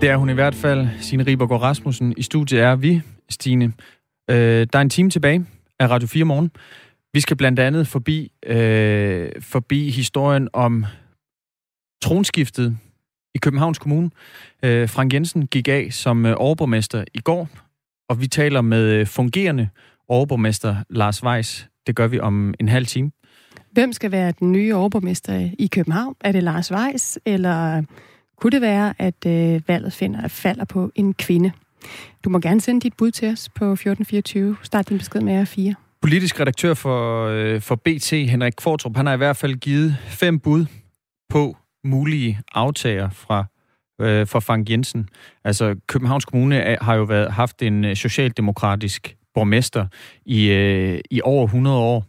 Det er hun i hvert fald, Signe Ribergaard Rasmussen. I studiet er vi, Stine. Øh, der er en time tilbage af Radio 4 morgen. Vi skal blandt andet forbi, øh, forbi historien om tronskiftet i Københavns Kommune. Øh, Frank Jensen gik af som øh, overborgmester i går, og vi taler med øh, fungerende overborgmester Lars Weiss. Det gør vi om en halv time. Hvem skal være den nye overborgmester i København? Er det Lars Weiss, eller kunne det være, at øh, valget finder, falder på en kvinde? Du må gerne sende dit bud til os på 1424. Start din besked med R4. Politisk redaktør for, øh, for BT, Henrik Kvartrup, han har i hvert fald givet fem bud på mulige aftager fra øh, for Frank Jensen. Altså, Københavns Kommune øh, har jo været, haft en øh, socialdemokratisk borgmester i, øh, i over 100 år.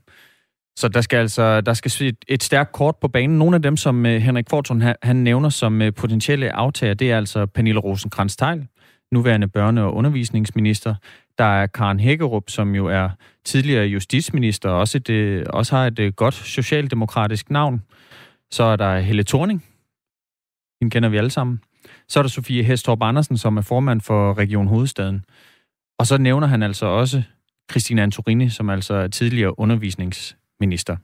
Så der skal altså der skal et, et stærkt kort på banen. Nogle af dem, som øh, Henrik Fortun han, han nævner som øh, potentielle aftager, det er altså Pernille rosenkrantz teil nuværende børne- og undervisningsminister. Der er Karen Hækkerup, som jo er tidligere justitsminister, og også, et, øh, også har et øh, godt socialdemokratisk navn. Så er der Helle Thorning. Hende kender vi alle sammen. Så er der Sofie Hestorp Andersen, som er formand for Region Hovedstaden. Og så nævner han altså også Christina Antorini, som altså er tidligere undervisningsminister.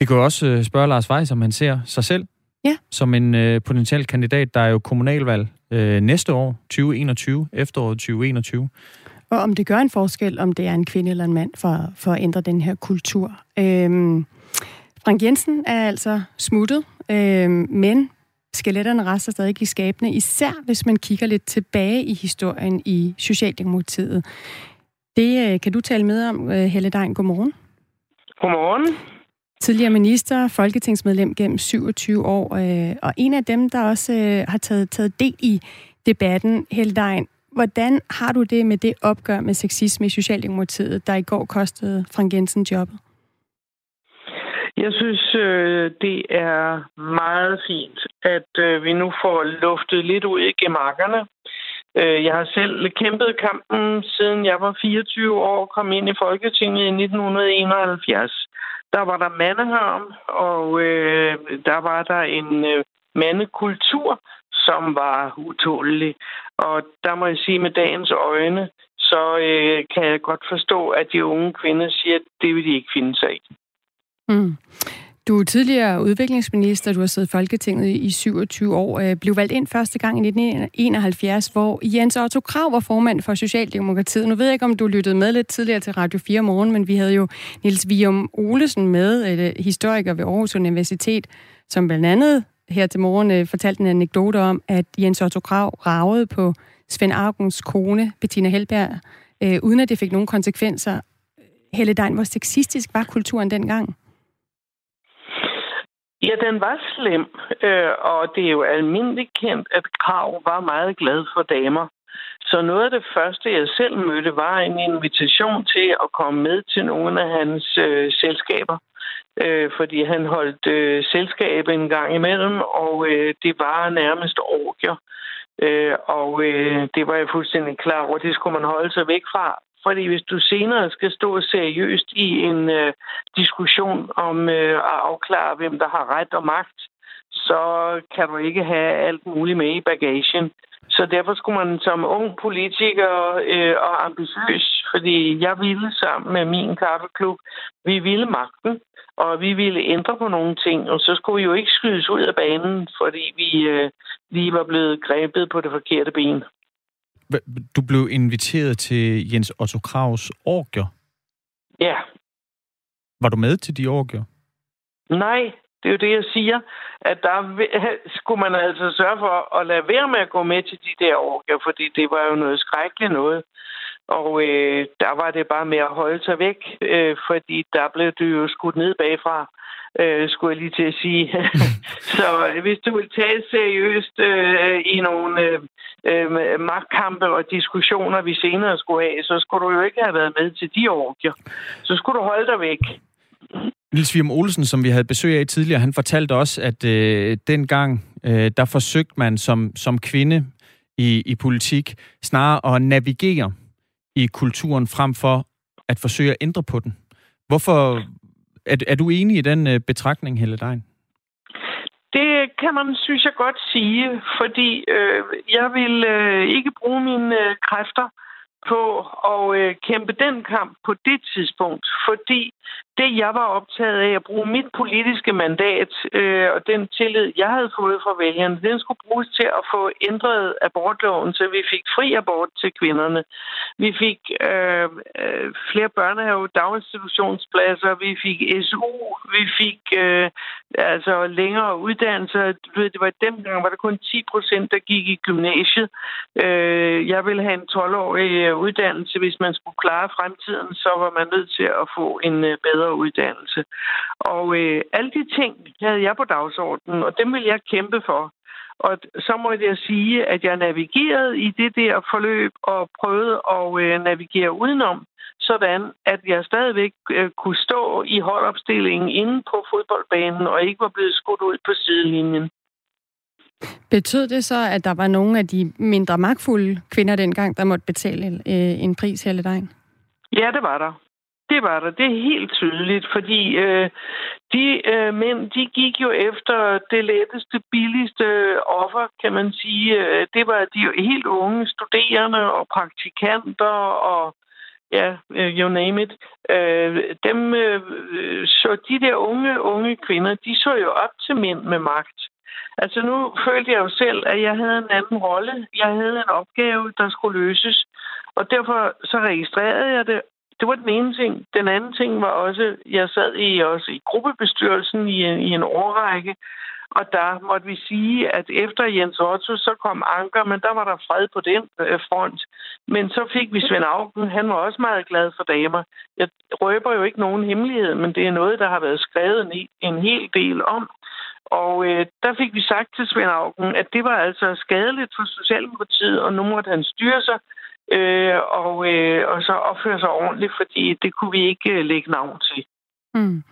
Vi kan også øh, spørge Lars Weiss, om han ser sig selv ja. som en øh, potentiel kandidat. Der er jo kommunalvalg øh, næste år, 2021, efteråret 2021. Og om det gør en forskel, om det er en kvinde eller en mand, for, for at ændre den her kultur. Øhm, Frank Jensen er altså smuttet, øhm, men skeletterne rester stadig i skabene, især hvis man kigger lidt tilbage i historien i Socialdemokratiet. Det øh, kan du tale med om, øh, Helle Dein. Godmorgen. Godmorgen. Tidligere minister, folketingsmedlem gennem 27 år, øh, og en af dem, der også har taget, taget del i debatten, Helle Dein. Hvordan har du det med det opgør med sexisme i Socialdemokratiet, der i går kostede Frank Jensen jobbet? Jeg synes, øh, det er meget fint, at øh, vi nu får luftet lidt ud i gemakkerne. Øh, jeg har selv kæmpet kampen, siden jeg var 24 år og kom ind i Folketinget i 1971. Der var der mandeharm, og øh, der var der en øh, mandekultur, som var utålelig. Og der må jeg sige, med dagens øjne, så øh, kan jeg godt forstå, at de unge kvinder siger, at det vil de ikke finde sig i. Mm. Du er tidligere udviklingsminister, du har siddet i Folketinget i 27 år, øh, blev valgt ind første gang i 1971, hvor Jens Otto Krav var formand for Socialdemokratiet. Nu ved jeg ikke, om du lyttede med lidt tidligere til Radio 4 morgen, men vi havde jo Nils Vium Olesen med, øh, historiker ved Aarhus Universitet, som blandt andet her til morgen øh, fortalte en anekdote om, at Jens Otto Krav ragede på Svend Augens kone, Bettina Helberg, uden at det fik nogen konsekvenser. Helle Dein, hvor sexistisk var kulturen dengang? Ja, den var slem, øh, og det er jo almindeligt kendt, at Krav var meget glad for damer. Så noget af det første, jeg selv mødte, var en invitation til at komme med til nogle af hans øh, selskaber. Øh, fordi han holdt øh, selskab en gang imellem, og øh, det var nærmest orgier. Øh, og øh, det var jeg fuldstændig klar over, det skulle man holde sig væk fra. Fordi hvis du senere skal stå seriøst i en øh, diskussion om øh, at afklare, hvem der har ret og magt, så kan du ikke have alt muligt med i bagagen. Så derfor skulle man som ung politiker øh, og ambitiøs, fordi jeg ville sammen med min kaffeklub, vi ville magten, og vi ville ændre på nogle ting, og så skulle vi jo ikke skydes ud af banen, fordi vi øh, lige var blevet grebet på det forkerte ben. Du blev inviteret til Jens Otto Kravs orgier? Ja. Var du med til de orgier? Nej, det er jo det, jeg siger. At der skulle man altså sørge for at lade være med at gå med til de der orgier, fordi det var jo noget skrækkeligt noget. Og øh, der var det bare med at holde sig væk, øh, fordi der blev du jo skudt ned bagfra øh, skulle jeg lige til at sige. så øh, hvis du vil tage seriøst øh, i nogle øh, øh, magtkampe og diskussioner, vi senere skulle have, så skulle du jo ikke have været med til de orker. Så skulle du holde dig væk. Nils Vium Olsen, som vi havde besøg af tidligere, han fortalte også, at øh, dengang, øh, der forsøgte man som, som kvinde i, i politik snarere at navigere i kulturen frem for at forsøge at ændre på den. Hvorfor, er, er du enig i den øh, betragtning, Helle Dein? Det kan man, synes jeg godt sige, fordi øh, jeg vil øh, ikke bruge mine øh, kræfter på at øh, kæmpe den kamp på det tidspunkt, fordi det, jeg var optaget af at bruge mit politiske mandat øh, og den tillid, jeg havde fået fra vælgerne, den skulle bruges til at få ændret abortloven, så vi fik fri abort til kvinderne. Vi fik øh, øh, flere børnehave, daginstitutionspladser, vi fik SU, vi fik øh, altså længere uddannelser. Du ved, det var dengang, var der kun 10 procent, der gik i gymnasiet. Øh, jeg ville have en 12-årig uddannelse. Hvis man skulle klare fremtiden, så var man nødt til at få en øh, bedre uddannelse. Og øh, alle de ting havde jeg på dagsordenen, og dem vil jeg kæmpe for. Og så må jeg sige, at jeg navigerede i det der forløb og prøvede at øh, navigere udenom, sådan at jeg stadigvæk øh, kunne stå i holdopstillingen inde på fodboldbanen og ikke var blevet skudt ud på sidelinjen. Betød det så, at der var nogle af de mindre magtfulde kvinder dengang, der måtte betale øh, en pris hele dagen? Ja, det var der. Det var der. Det er helt tydeligt, fordi øh, de øh, mænd, de gik jo efter det letteste, billigste offer, kan man sige. Øh, det var de helt unge studerende og praktikanter og ja, yeah, you name it. Øh, dem øh, så de der unge, unge kvinder, de så jo op til mænd med magt. Altså nu følte jeg jo selv, at jeg havde en anden rolle. Jeg havde en opgave, der skulle løses. Og derfor så registrerede jeg det, det var den ene ting. Den anden ting var også, jeg sad i også i gruppebestyrelsen i en, i en årrække, og der måtte vi sige, at efter Jens Otto, så kom Anker, men der var der fred på den øh, front. Men så fik vi Svend Augen, han var også meget glad for damer. Jeg røber jo ikke nogen hemmelighed, men det er noget, der har været skrevet en, en hel del om. Og øh, der fik vi sagt til Svend Augen, at det var altså skadeligt for Socialdemokratiet, og nu måtte han styre sig, øh, og, øh, og så opføre sig ordentligt, fordi det kunne vi ikke øh, lægge navn til. Mm.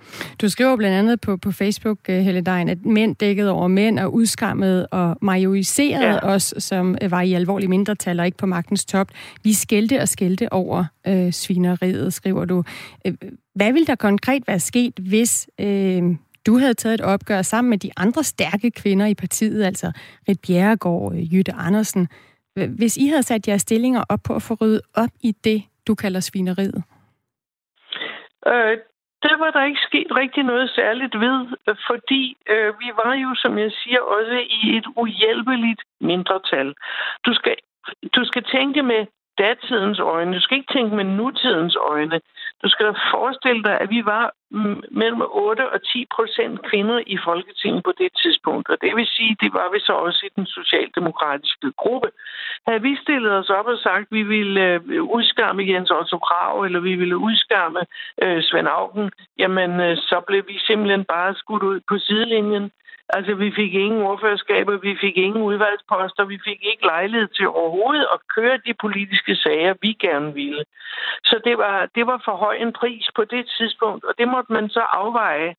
Du skriver blandt andet på, på Facebook, uh, Helle Dein, at mænd dækkede over mænd og udskammede og majoriserede ja. os, som var i alvorlig mindretal og ikke på magtens top. Vi skældte og skældte over uh, svineriet, skriver du. Uh, hvad ville der konkret være sket, hvis uh, du havde taget et opgør sammen med de andre stærke kvinder i partiet, altså Rit Bjerregaard, Jytte Andersen, hvis I havde sat jeres stillinger op på at få ryddet op i det, du kalder svineriet? Øh, der var der ikke sket rigtig noget særligt ved, fordi øh, vi var jo, som jeg siger, også i et uhjælpeligt mindretal. Du skal, du skal tænke med datidens øjne. Du skal ikke tænke med nutidens øjne. Du skal forestille dig, at vi var mellem 8 og 10 procent kvinder i Folketinget på det tidspunkt. Og det vil sige, det var vi så også i den socialdemokratiske gruppe. Havde vi stillet os op og sagt, at vi ville øh, udskamme Jens Otto Krav, eller vi ville udskamme øh, Svend Augen, jamen øh, så blev vi simpelthen bare skudt ud på sidelinjen. Altså, vi fik ingen ordførerskaber, vi fik ingen udvalgsposter, vi fik ikke lejlighed til overhovedet at køre de politiske sager, vi gerne ville. Så det var, det var for høj en pris på det tidspunkt, og det måtte man så afveje.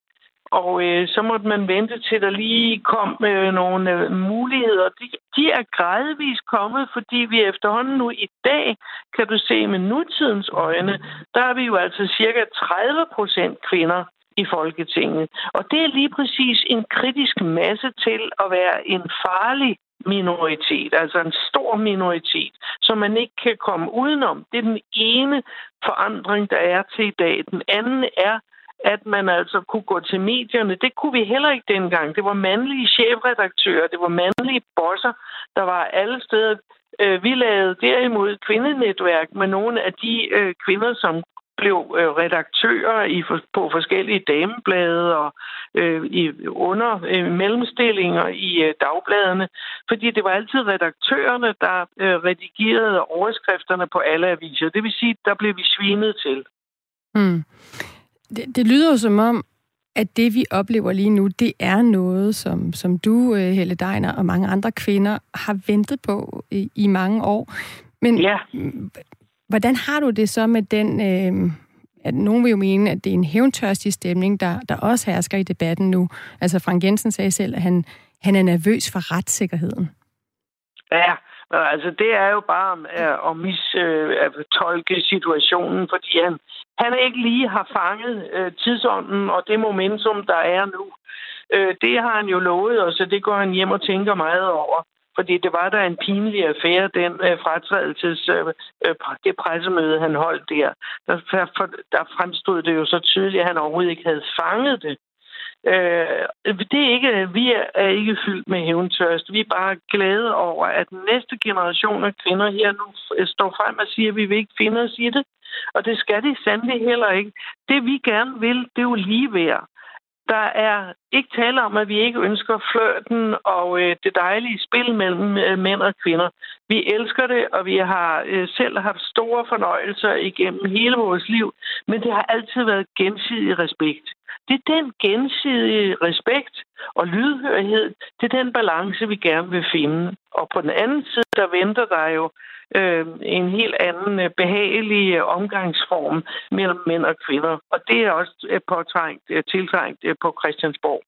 Og øh, så måtte man vente til, der lige kom øh, nogle øh, muligheder. De, de er gradvist kommet, fordi vi efterhånden nu i dag, kan du se med nutidens øjne, der er vi jo altså cirka 30 procent kvinder i Folketinget. Og det er lige præcis en kritisk masse til at være en farlig minoritet, altså en stor minoritet, som man ikke kan komme udenom. Det er den ene forandring, der er til i dag. Den anden er, at man altså kunne gå til medierne. Det kunne vi heller ikke dengang. Det var mandlige chefredaktører, det var mandlige bosser, der var alle steder. Øh, vi lavede derimod kvindenetværk med nogle af de øh, kvinder, som blev øh, redaktører i, på forskellige dameblade og øh, i, under øh, mellemstillinger i øh, dagbladene, fordi det var altid redaktørerne, der øh, redigerede overskrifterne på alle aviser. Det vil sige, der blev vi svinet til. Hmm. Det, det lyder jo som om, at det, vi oplever lige nu, det er noget, som, som du, øh, Helle Deiner, og mange andre kvinder har ventet på i, i mange år. Men ja. Hvordan har du det så med den... Øh, at nogen vil jo mene, at det er en hævntørstig stemning, der, der også hersker i debatten nu. Altså Frank Jensen sagde selv, at han, han er nervøs for retssikkerheden. Ja, altså det er jo bare øh, at, øh, at mistolke situationen, fordi han, han ikke lige har fanget øh, tidsånden og det momentum, der er nu. Øh, det har han jo lovet os, og det går han hjem og tænker meget over. Fordi det var da en pinlig affære, den øh, fratrædelses, øh, øh det pressemøde, han holdt der. Der, for, der fremstod det jo så tydeligt, at han overhovedet ikke havde fanget det. Øh, det er ikke, vi er ikke fyldt med hævntørst. Vi er bare glade over, at næste generation af kvinder her nu øh, står frem og siger, at vi vil ikke finde os i det. Og det skal de sandelig heller ikke. Det vi gerne vil, det er jo lige værd. Der er ikke tale om, at vi ikke ønsker flørten og øh, det dejlige spil mellem øh, mænd og kvinder. Vi elsker det, og vi har øh, selv haft store fornøjelser igennem hele vores liv, men det har altid været gensidig respekt. Det er den gensidige respekt og lydhørighed, det er den balance, vi gerne vil finde. Og på den anden side, der venter der jo øh, en helt anden øh, behagelig øh, omgangsform mellem mænd og kvinder. Og det er også øh, påtrængt, tiltrængt på Christiansborg.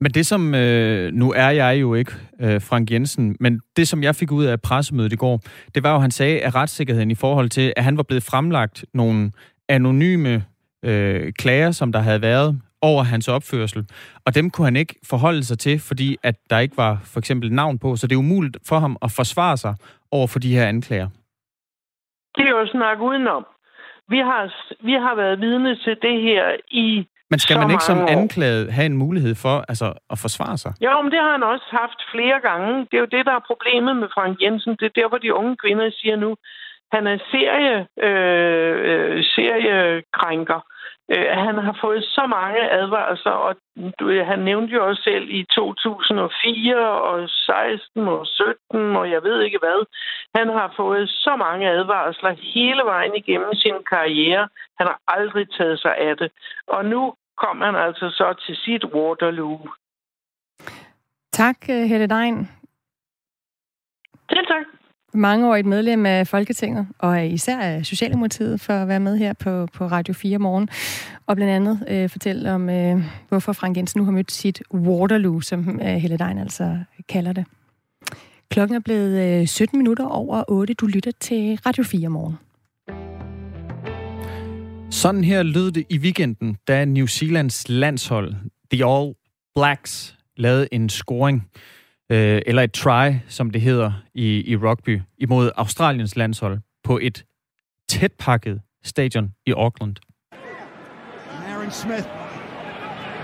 Men det som, øh, nu er jeg jo ikke øh, Frank Jensen, men det som jeg fik ud af pressemødet i går, det var jo, at han sagde, at retssikkerheden i forhold til, at han var blevet fremlagt nogle anonyme øh, klager, som der havde været over hans opførsel. Og dem kunne han ikke forholde sig til, fordi at der ikke var for eksempel navn på, så det er umuligt for ham at forsvare sig over for de her anklager. Det er jo snak udenom. Vi har, vi har været vidne til det her i men skal man ikke som anklaget have en mulighed for altså, at forsvare sig? Ja, men det har han også haft flere gange. Det er jo det, der er problemet med Frank Jensen. Det er der, hvor de unge kvinder siger nu, han er serie, øh, øh seriekrænker. Øh, han har fået så mange advarsler, og du, han nævnte jo også selv i 2004 og 16 og 17 og jeg ved ikke hvad. Han har fået så mange advarsler hele vejen igennem sin karriere. Han har aldrig taget sig af det. Og nu kom han altså så til sit Waterloo. Tak, Helle Dein. Selv tak mangeårigt medlem af Folketinget, og øh, især af Socialdemokratiet, for at være med her på, på Radio 4 morgen, og blandt andet øh, fortælle om, øh, hvorfor Frank Jensen nu har mødt sit Waterloo, som øh, Helle Dein altså kalder det. Klokken er blevet øh, 17 minutter over 8. Du lytter til Radio 4 morgen. Sådan her lød det i weekenden, da New Zealands landshold, The All Blacks, lavede en scoring øh, eller et try, som det hedder i, i rugby, imod Australiens landshold på et tætpakket stadion i Auckland. Aaron Smith.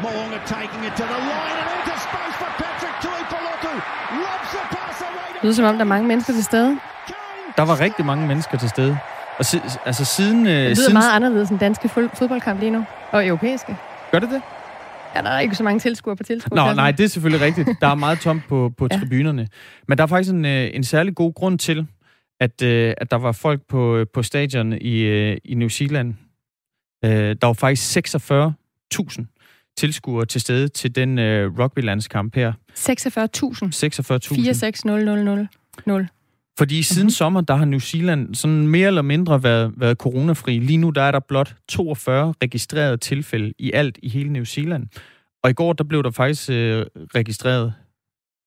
Morgan taking it to the line and into space for Patrick Tuipulotu. Lobs the pass away. Det lyder som om, der er mange mennesker til stede. Der var rigtig mange mennesker til stede. Og si, altså siden... Øh, det lyder siden... meget anderledes end danske fodboldkamp lige nu. Og europæiske. Gør det det? Ja, der er ikke så mange tilskuere på tilskuere. Nå, nej, det er selvfølgelig rigtigt. Der er meget tomt på, på ja. tribunerne. Men der er faktisk en, øh, en særlig god grund til, at, øh, at der var folk på, på stadion i, øh, i New Zealand. Der var faktisk 46.000 tilskuere til stede til den rugby-landskamp her. 46.000? 46.000. 46.000. Fordi siden mm-hmm. sommer, der har New Zealand sådan mere eller mindre været, været coronafri. Lige nu, der er der blot 42 registrerede tilfælde i alt i hele New Zealand. Og i går, der blev der faktisk øh, registreret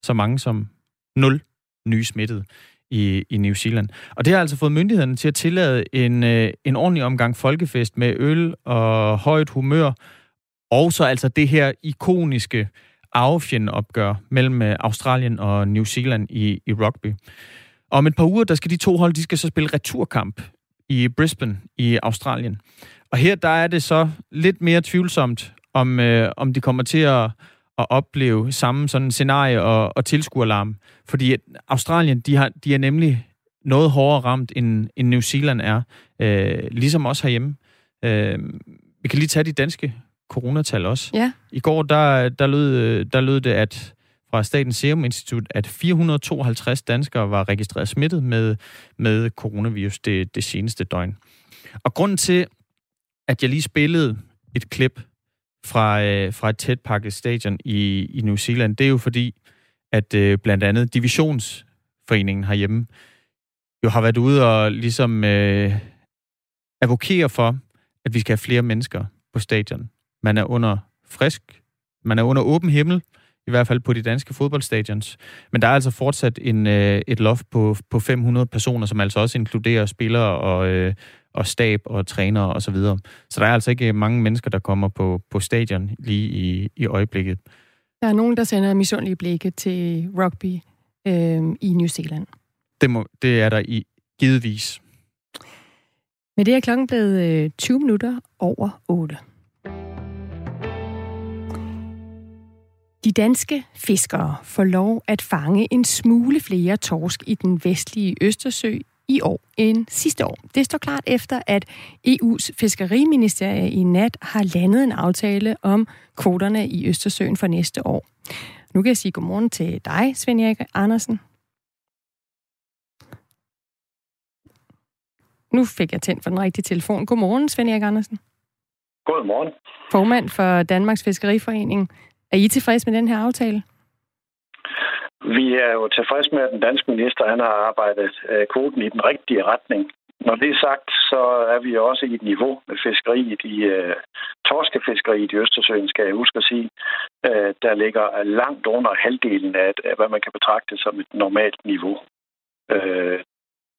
så mange som 0 nye smittede i, i New Zealand. Og det har altså fået myndighederne til at tillade en, øh, en ordentlig omgang folkefest med øl og højt humør, og så altså det her ikoniske arvefjendopgør mellem øh, Australien og New Zealand i, i rugby. Og om et par uger, der skal de to hold, de skal så spille returkamp i Brisbane i Australien. Og her, der er det så lidt mere tvivlsomt, om, øh, om de kommer til at, at opleve samme sådan scenarie og, og tilskuerlarm. Fordi Australien, de, har, de er nemlig noget hårdere ramt, end, end New Zealand er. Øh, ligesom også herhjemme. Øh, vi kan lige tage de danske coronatal også. Ja. I går, der, der, lød, der lød det, at fra Statens Serum Institut, at 452 danskere var registreret smittet med, med coronavirus det, det seneste døgn. Og grunden til, at jeg lige spillede et klip fra, øh, fra et tætpakket stadion i, i New Zealand, det er jo fordi, at øh, blandt andet divisionsforeningen herhjemme jo har været ude og ligesom øh, advokere for, at vi skal have flere mennesker på stadion. Man er under frisk, man er under åben himmel, i hvert fald på de danske fodboldstadions. Men der er altså fortsat en, øh, et loft på, på 500 personer, som altså også inkluderer spillere og, øh, og stab og trænere osv. Så, videre. så der er altså ikke mange mennesker, der kommer på, på stadion lige i, i øjeblikket. Der er nogen, der sender misundelige blikke til rugby øh, i New Zealand. Det, må, det er der i givetvis. Men det er klokken blevet 20 minutter over 8. De danske fiskere får lov at fange en smule flere torsk i den vestlige Østersø i år end sidste år. Det står klart efter, at EU's fiskeriministerie i nat har landet en aftale om kvoterne i Østersøen for næste år. Nu kan jeg sige godmorgen til dig, Svend Erik Andersen. Nu fik jeg tændt for den rigtige telefon. Godmorgen, Svend Erik Andersen. Godmorgen. Formand for Danmarks Fiskeriforening. Er I tilfreds med den her aftale? Vi er jo tilfreds med, at den danske minister han har arbejdet øh, kvoten i den rigtige retning. Når det er sagt, så er vi også i et niveau med fiskeriet i uh, øh, torskefiskeriet i Østersøen, skal jeg huske at sige, uh, der ligger langt under halvdelen af, af, hvad man kan betragte som et normalt niveau. Uh,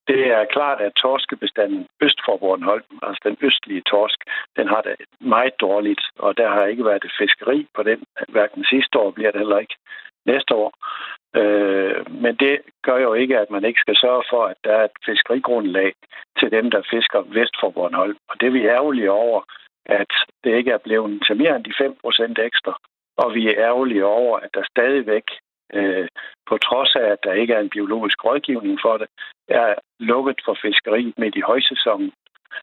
det er klart, at torskebestanden øst for Bornholm, altså den østlige torsk, den har det meget dårligt, og der har ikke været et fiskeri på den, hverken sidste år bliver det heller ikke næste år. Øh, men det gør jo ikke, at man ikke skal sørge for, at der er et fiskerigrundlag til dem, der fisker vest for Bornholm. Og det er vi ærgerlige over, at det ikke er blevet til mere end de 5% ekstra. Og vi er ærgerlige over, at der stadigvæk øh, på trods af, at der ikke er en biologisk rådgivning for det, er lukket for fiskeri midt i højsæsonen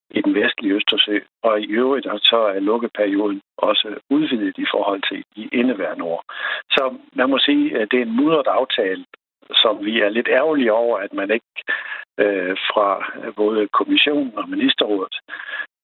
i den vestlige Østersø. Og i øvrigt så er lukkeperioden også udvidet i forhold til i indeværende år. Så man må sige, at det er en mudret aftale, som vi er lidt ærgerlige over, at man ikke øh, fra både kommissionen og ministerrådet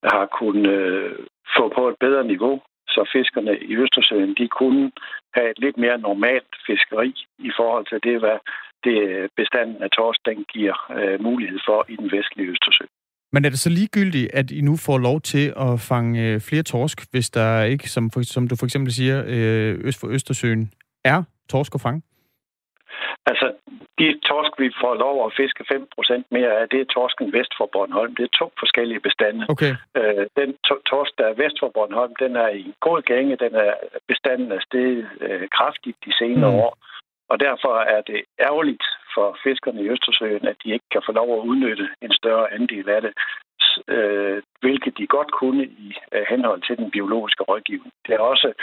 har kunnet øh, få på et bedre niveau så fiskerne i Østersøen de kunne have et lidt mere normalt fiskeri i forhold til det, hvad det bestanden af torsk den giver øh, mulighed for i den vestlige Østersø. Men er det så ligegyldigt, at I nu får lov til at fange øh, flere torsk, hvis der ikke, som, for, som du for eksempel siger, øh, øst for Østersøen, er torsk at fange? De torsk, vi får lov at fiske 5% mere af, det er torsken vest for Bornholm. Det er to forskellige bestande. Okay. Øh, den torsk, der er vest for Bornholm, den er i god gænge. Den er bestanden af sted øh, kraftigt de senere mm. år. Og derfor er det ærgerligt for fiskerne i Østersøen, at de ikke kan få lov at udnytte en større andel af det, øh, hvilket de godt kunne i øh, henhold til den biologiske rådgivning. Det er også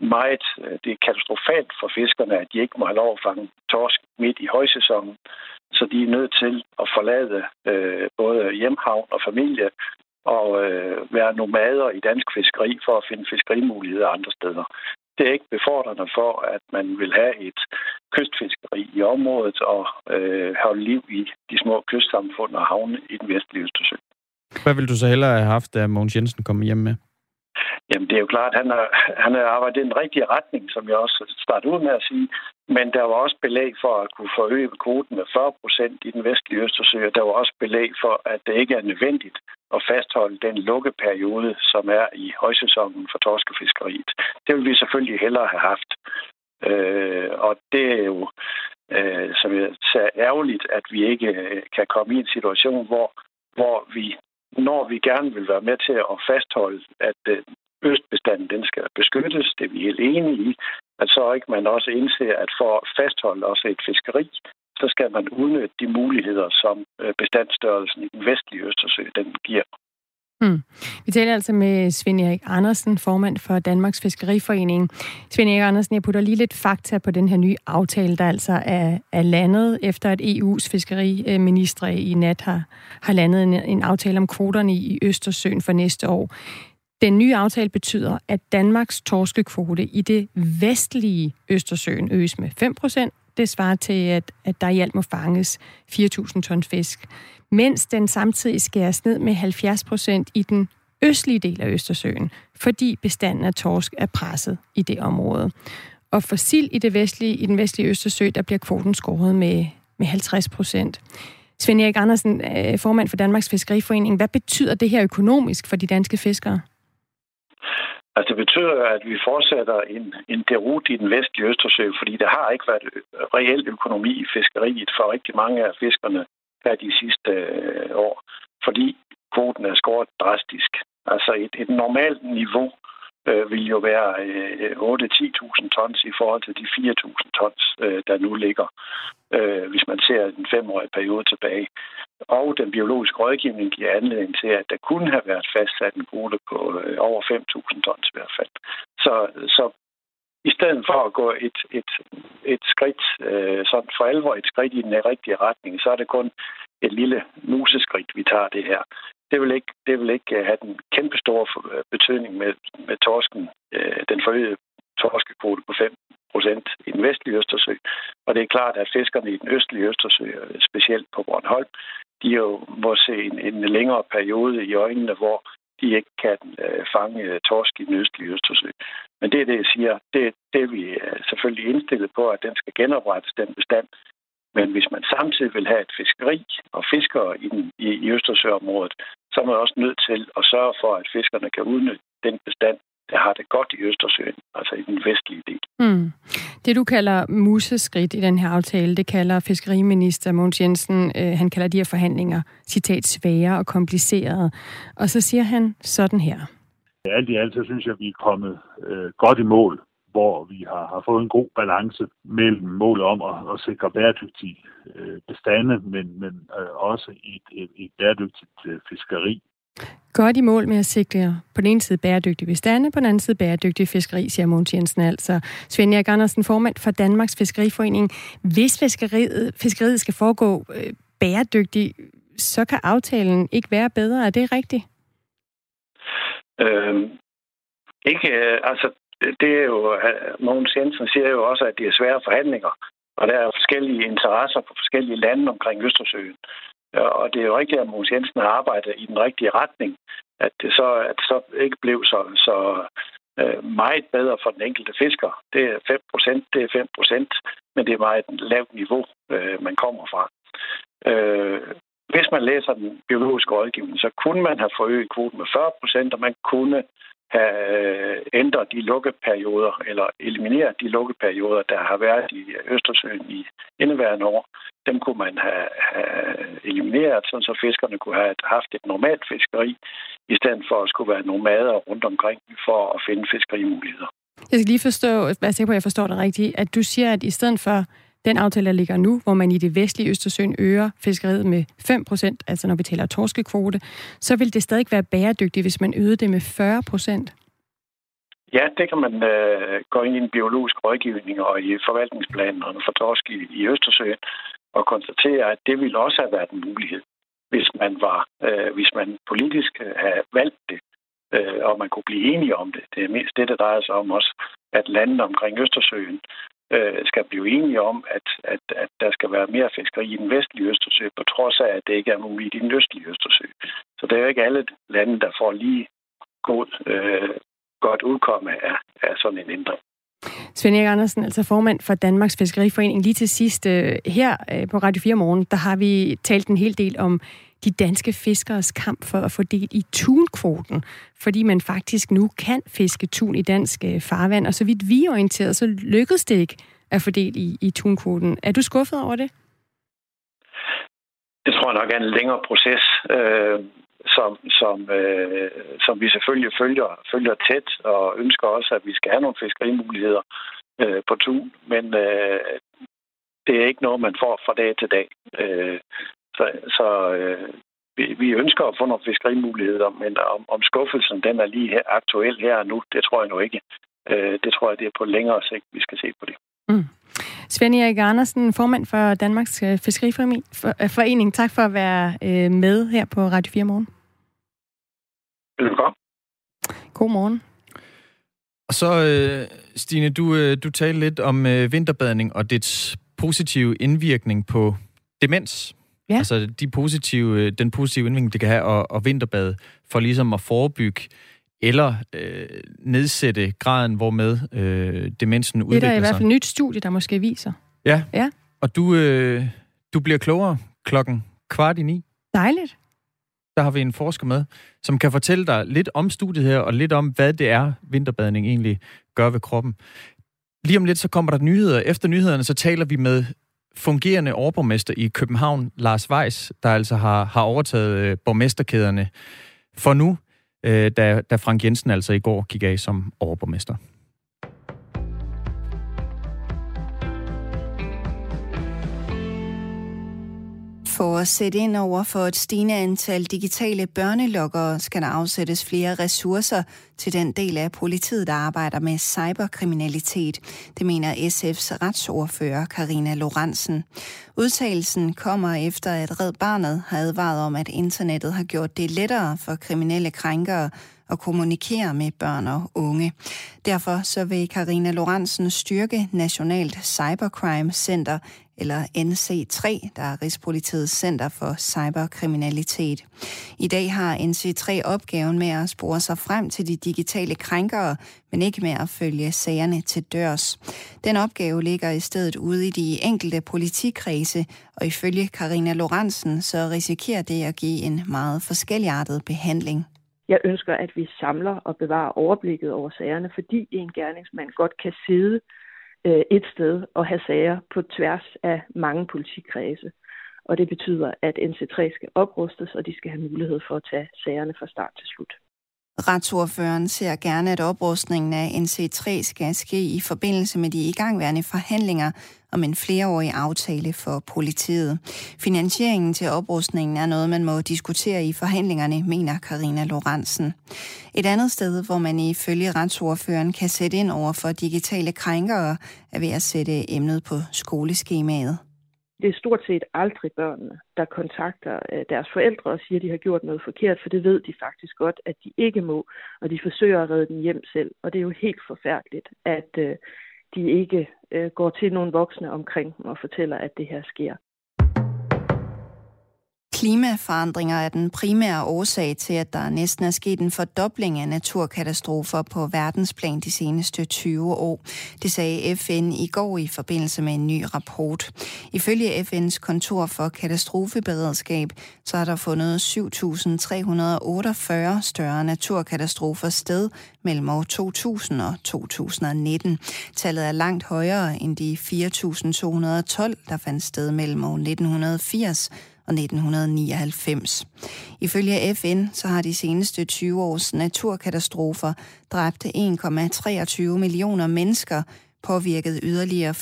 meget, øh, det er katastrofalt for fiskerne, at de ikke må have lov at fange torsk midt i højsæsonen. Så de er nødt til at forlade øh, både hjemhavn og familie og øh, være nomader i dansk fiskeri for at finde fiskerimuligheder andre steder. Det er ikke befordrende for, at man vil have et kystfiskeri i området og øh, have liv i de små kystsamfund og havne i den vestlige Østersø. Hvad vil du så hellere have haft, da Mogens Jensen kom hjem med? Jamen, det er jo klart, at han har, han har arbejdet i den rigtige retning, som jeg også startede ud med at sige. Men der var også belæg for at kunne forøge kvoten med 40 procent i den vestlige Østersø, og der var også belæg for, at det ikke er nødvendigt at fastholde den lukkeperiode, som er i højsæsonen for torskefiskeriet. Det vil vi selvfølgelig hellere have haft. Øh, og det er jo, øh, som jeg sagde, ærgerligt, at vi ikke øh, kan komme i en situation, hvor, hvor vi når vi gerne vil være med til at fastholde, at øh, østbestanden den skal beskyttes, det er vi helt enige i, at så ikke man også indser, at for at fastholde også et fiskeri, så skal man udnytte de muligheder, som øh, bestandsstørrelsen i den vestlige Østersø den giver. Hmm. Vi taler altså med Svend Erik Andersen, formand for Danmarks Fiskeriforening. Svend Erik Andersen, jeg putter lige lidt fakta på den her nye aftale, der altså er, er landet, efter at EU's fiskeriministre i nat har, har landet en, en aftale om kvoterne i Østersøen for næste år. Den nye aftale betyder, at Danmarks torskekvote i det vestlige Østersøen øges med 5 procent. Det svarer til, at, at der i alt må fanges 4.000 tons fisk mens den samtidig skæres ned med 70 procent i den østlige del af Østersøen, fordi bestanden af torsk er presset i det område. Og for sild i, det vestlige, i den vestlige Østersø, der bliver kvoten skåret med, med 50 procent. Svend Erik Andersen, øh, formand for Danmarks Fiskeriforening. Hvad betyder det her økonomisk for de danske fiskere? Altså, det betyder, at vi fortsætter en, en derut i den vestlige Østersø, fordi der har ikke været reel økonomi i fiskeriet for rigtig mange af fiskerne her de sidste øh, år, fordi kvoten er skåret drastisk. Altså et, et normalt niveau øh, vil jo være øh, 8-10.000 tons i forhold til de 4.000 tons, øh, der nu ligger, øh, hvis man ser en femårige periode tilbage. Og den biologiske rådgivning giver anledning til, at der kunne have været fastsat en kvote på øh, over 5.000 tons i hvert fald. Så, så i stedet for at gå et, et, et skridt, øh, sådan for alvor et skridt i den rigtige retning, så er det kun et lille museskridt, vi tager det her. Det vil ikke, det vil ikke øh, have den kæmpe store øh, betydning med, med torsken, øh, den forøgede torskekvote på 5 procent i den vestlige Østersø. Og det er klart, at fiskerne i den østlige Østersø, øh, specielt på Bornholm, de jo må se en, en længere periode i øjnene, hvor de ikke kan øh, fange øh, torsk i den østlige Østersø. Men det er det, jeg siger. Det, det er vi øh, selvfølgelig indstillet på, at den skal genoprettes, den bestand. Men hvis man samtidig vil have et fiskeri og fiskere i, den, i, i Østersøområdet, så er man også nødt til at sørge for, at fiskerne kan udnytte den bestand, der har det godt i Østersøen, altså i den vestlige del. Mm. Det, du kalder museskridt i den her aftale, det kalder fiskeriminister Mogens Jensen, øh, han kalder de her forhandlinger, citat, svære og komplicerede. Og så siger han sådan her. Alt i alt, så synes jeg, at vi er kommet øh, godt i mål, hvor vi har, har fået en god balance mellem målet om at, at sikre bæredygtige øh, bestande, men, men øh, også et, et, et bæredygtigt øh, fiskeri godt i mål med at sikre på den ene side bæredygtige bestande, på den anden side bæredygtige fiskeri, siger Mogens Jensen altså. Svend Erik Andersen, formand for Danmarks Fiskeriforening. Hvis fiskeriet, fiskeriet skal foregå øh, bæredygtigt, så kan aftalen ikke være bedre. Er det rigtigt? Øhm, ikke, øh, altså, det er jo, øh, Mogens Jensen siger jo også, at det er svære forhandlinger, og der er forskellige interesser på forskellige lande omkring Østersøen. Og det er jo rigtigt, at Mogens Jensen har arbejdet i den rigtige retning. At det så, at det så ikke blev så, så øh, meget bedre for den enkelte fisker. Det er 5 procent, det er 5 procent, men det er meget et lavt niveau, øh, man kommer fra. Øh, hvis man læser den biologiske rådgivning, så kunne man have forøget kvoten med 40 procent, og man kunne have ændret de lukkeperioder, eller elimineret de lukkeperioder, der har været i Østersøen i indeværende år. Dem kunne man have, have elimineret, så fiskerne kunne have haft et normalt fiskeri, i stedet for at skulle være nomader rundt omkring for at finde fiskerimuligheder. Jeg skal lige forstå, hvad jeg på, at jeg forstår det rigtigt, at du siger, at i stedet for den aftale, der ligger nu, hvor man i det vestlige Østersøen øger fiskeriet med 5%, altså når vi taler torskekvote, så vil det stadig være bæredygtigt, hvis man øgede det med 40%? Ja, det kan man øh, gå ind i en biologisk rådgivning og i forvaltningsplanerne for torsk i, i Østersøen og konstatere, at det ville også have været en mulighed, hvis man var, øh, hvis man politisk øh, havde valgt det, øh, og man kunne blive enige om det. Det er mest det, der drejer sig om også, at landene omkring Østersøen øh, skal blive enige om, at, at, at der skal være mere fiskeri i den vestlige Østersø, på trods af, at det ikke er muligt i den østlige Østersø. Så det er jo ikke alle lande, der får lige god, øh, godt udkomme af, af sådan en ændring. Svend Erik Andersen, altså formand for Danmarks Fiskeriforening. Lige til sidst øh, her øh, på Radio 4 Morgen, der har vi talt en hel del om de danske fiskeres kamp for at få del i tunkvoten, fordi man faktisk nu kan fiske tun i dansk øh, farvand, og så vidt vi er orienteret, så lykkedes det ikke at få del i, i tunkvoten. Er du skuffet over det? Det tror jeg nok er en længere proces, øh, som, som, øh, som vi selvfølgelig følger, følger tæt, og ønsker også, at vi skal have nogle fiskerimuligheder øh, på tun, men øh, det er ikke noget, man får fra dag til dag. Øh, så, så øh, vi, vi ønsker at få nogle fiskerimuligheder, men om, om skuffelsen den er lige her, aktuel her og nu, det tror jeg nu ikke. Øh, det tror jeg, det er på længere sigt, vi skal se på det. Mm. Svend Erik Andersen, formand for Danmarks øh, Fiskeriforening. Øh, tak for at være øh, med her på Radio 4 Morgen. Velkommen. God morgen. Og så, Stine, du, du talte lidt om vinterbadning og dets positive indvirkning på demens. Ja. Altså de positive, øh, den positive indvirkning, det kan have at, at vinterbade, for ligesom at forebygge eller øh, nedsætte graden, hvormed øh, demensen udvikler sig. Det er der i hvert fald et nyt studie, der måske viser. Ja, ja. og du, øh, du bliver klogere klokken kvart i ni. Dejligt. Der har vi en forsker med, som kan fortælle dig lidt om studiet her, og lidt om, hvad det er, vinterbadning egentlig gør ved kroppen. Lige om lidt, så kommer der nyheder. Efter nyhederne, så taler vi med fungerende overborgmester i København, Lars Weiss, der altså har, har overtaget øh, borgmesterkæderne for nu. øh, da, da Frank Jensen altså i går gik af som overborgmester. For at sætte ind over for et stigende antal digitale børnelokkere, skal der afsættes flere ressourcer til den del af politiet, der arbejder med cyberkriminalitet. Det mener SF's retsordfører Karina Lorentzen. Udtalelsen kommer efter, at Red Barnet har advaret om, at internettet har gjort det lettere for kriminelle krænkere at kommunikere med børn og unge. Derfor så vil Karina Lorentzen styrke Nationalt Cybercrime Center, eller NC3, der er Rigspolitiets Center for Cyberkriminalitet. I dag har NC3 opgaven med at spore sig frem til de digitale krænkere, men ikke med at følge sagerne til dørs. Den opgave ligger i stedet ude i de enkelte politikredse, og ifølge Karina Lorentzen så risikerer det at give en meget forskelligartet behandling. Jeg ønsker, at vi samler og bevarer overblikket over sagerne, fordi en gerningsmand godt kan sidde øh, et sted og have sager på tværs af mange politikredse. Og det betyder, at NC3 skal oprustes, og de skal have mulighed for at tage sagerne fra start til slut. Retsordføreren ser gerne, at oprustningen af NC3 skal ske i forbindelse med de igangværende forhandlinger om en flereårig aftale for politiet. Finansieringen til oprustningen er noget, man må diskutere i forhandlingerne, mener Karina Lorentzen. Et andet sted, hvor man ifølge retsordføreren kan sætte ind over for digitale krænkere, er ved at sætte emnet på skoleskemaet. Det er stort set aldrig børnene, der kontakter øh, deres forældre og siger, at de har gjort noget forkert, for det ved de faktisk godt, at de ikke må, og de forsøger at redde den hjem selv. Og det er jo helt forfærdeligt, at øh, de ikke øh, går til nogle voksne omkring dem og fortæller, at det her sker. Klimaforandringer er den primære årsag til, at der næsten er sket en fordobling af naturkatastrofer på verdensplan de seneste 20 år. Det sagde FN i går i forbindelse med en ny rapport. Ifølge FN's kontor for katastrofeberedskab, så er der fundet 7.348 større naturkatastrofer sted mellem år 2000 og 2019. Tallet er langt højere end de 4.212, der fandt sted mellem år 1980 og 1999. Ifølge FN så har de seneste 20 års naturkatastrofer dræbt 1,23 millioner mennesker, påvirket yderligere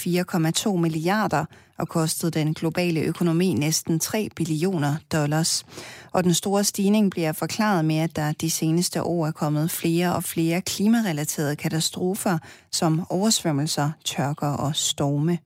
4,2 milliarder og kostet den globale økonomi næsten 3 billioner dollars. Og den store stigning bliver forklaret med, at der de seneste år er kommet flere og flere klimarelaterede katastrofer, som oversvømmelser, tørker og storme.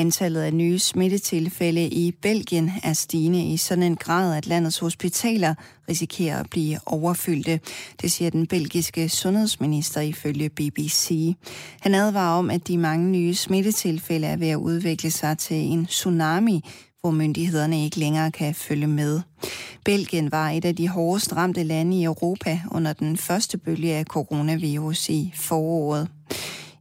Antallet af nye smittetilfælde i Belgien er stigende i sådan en grad, at landets hospitaler risikerer at blive overfyldte. Det siger den belgiske sundhedsminister ifølge BBC. Han advarer om, at de mange nye smittetilfælde er ved at udvikle sig til en tsunami, hvor myndighederne ikke længere kan følge med. Belgien var et af de hårdest ramte lande i Europa under den første bølge af coronavirus i foråret.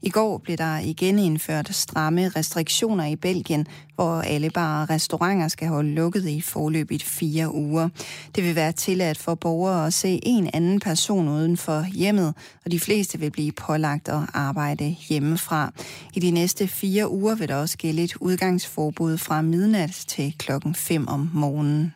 I går blev der igen indført stramme restriktioner i Belgien, hvor alle bare restauranter skal holde lukket i forløbigt fire uger. Det vil være tilladt for borgere at se en anden person uden for hjemmet, og de fleste vil blive pålagt at arbejde hjemmefra. I de næste fire uger vil der også gælde et udgangsforbud fra midnat til klokken 5 om morgenen.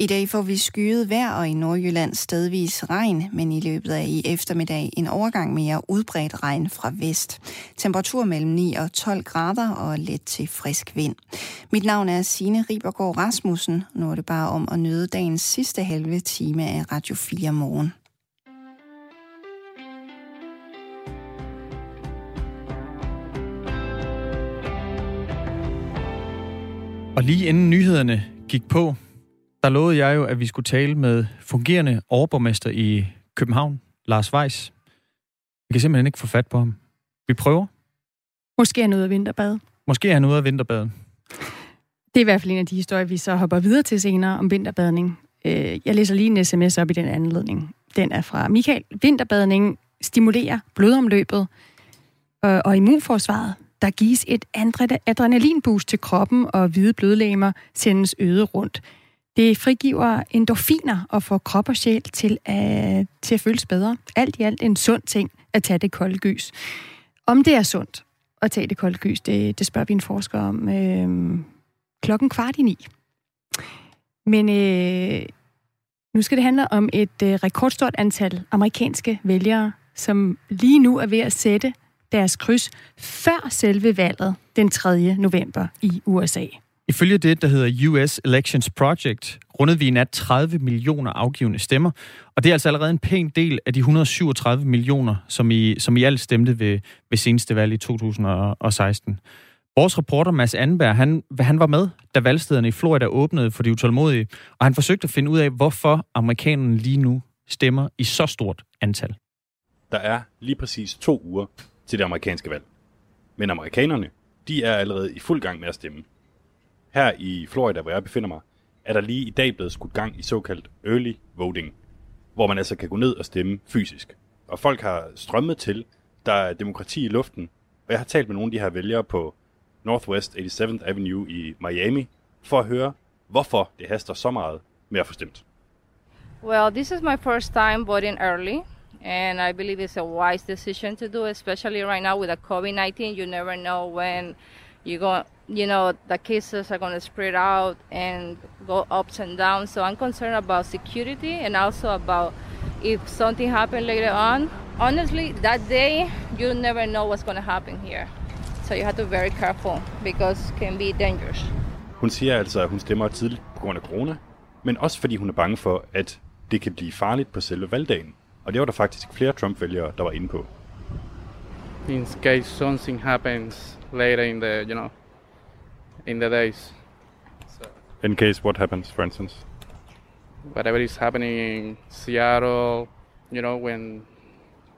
I dag får vi skyet vejr og i Nordjylland stedvis regn, men i løbet af i eftermiddag en overgang mere udbredt regn fra vest. Temperatur mellem 9 og 12 grader og let til frisk vind. Mit navn er Signe Ribergaard Rasmussen. Nu er det bare om at nyde dagens sidste halve time af Radio 4 morgen. Og lige inden nyhederne gik på, der lovede jeg jo, at vi skulle tale med fungerende overborgmester i København, Lars Weiss. Vi kan simpelthen ikke få fat på ham. Vi prøver. Måske er han ude af vinterbad. Måske er han ude af vinterbad. Det er i hvert fald en af de historier, vi så hopper videre til senere om vinterbadning. Øh, jeg læser lige en sms op i den anledning. Den er fra Michael. Vinterbadning stimulerer blodomløbet og immunforsvaret. Der gives et adrenalinboost til kroppen, og hvide blodlegemer sendes øget rundt. Det frigiver endorfiner og får krop og sjæl til at, til at føles bedre. Alt i alt en sund ting at tage det kolde gys. Om det er sundt at tage det kolde gys, det, det spørger vi en forsker om øh, klokken kvart i ni. Men øh, nu skal det handle om et øh, rekordstort antal amerikanske vælgere, som lige nu er ved at sætte deres kryds før selve valget den 3. november i USA. Ifølge det, der hedder US Elections Project, rundede vi i nat 30 millioner afgivende stemmer, og det er altså allerede en pæn del af de 137 millioner, som i, som i alt stemte ved, ved seneste valg i 2016. Vores reporter Mads Anberg, han, han var med, da valgstederne i Florida åbnede for de utålmodige, og han forsøgte at finde ud af, hvorfor amerikanerne lige nu stemmer i så stort antal. Der er lige præcis to uger til det amerikanske valg. Men amerikanerne, de er allerede i fuld gang med at stemme. Her i Florida, hvor jeg befinder mig, er der lige i dag blevet skudt gang i såkaldt early voting, hvor man altså kan gå ned og stemme fysisk. Og folk har strømmet til, der er demokrati i luften, og jeg har talt med nogle af de her vælgere på Northwest 87th Avenue i Miami, for at høre, hvorfor det haster så meget med at få stemt. Well, this is my first time voting early, and I believe it's a wise decision to do, especially right now with the COVID-19. You never know when you going you know, the cases are going to spread out and go ups and downs. So I'm concerned about security and also about if something happened later on. Honestly, that day you never know what's going to happen here. So you have to be very careful because it can be dangerous. Hun siger altså, at hun stemmer tidligt på grund af corona, men også fordi hun er bange for, at det kan blive farligt på selve valgdagen. Og det var der faktisk flere Trump-vælgere, der var inde på. In case something happens later in the, you know, in the days. So, in case what happens, for instance? Whatever is happening in Seattle, you know, when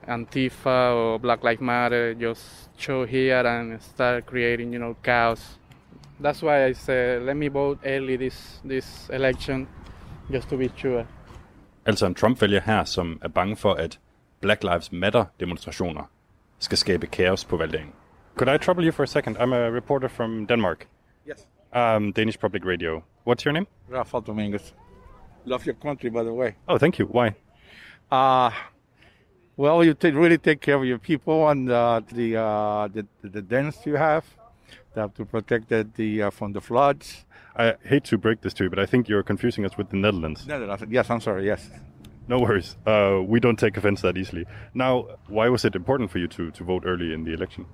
Antifa or Black Lives Matter just show here and start creating, you know, chaos. That's why I said, let me vote early this, this election, just to be sure. Altså en Trump-vælger her, som er bange for, at Black Lives Matter-demonstrationer skal skabe kaos på valgdagen. Could I trouble you for a second? I'm a reporter from Denmark. Yes. Um, Danish Public Radio. What's your name? Rafael Dominguez. Love your country, by the way. Oh, thank you. Why? Uh, well, you t- really take care of your people and uh, the, uh, the the dens you have. They have to protect the, the uh, from the floods. I hate to break this to you, but I think you're confusing us with the Netherlands. Netherlands. Yes, I'm sorry. Yes. No worries. Uh, we don't take offense that easily. Now, why was it important for you to, to vote early in the election?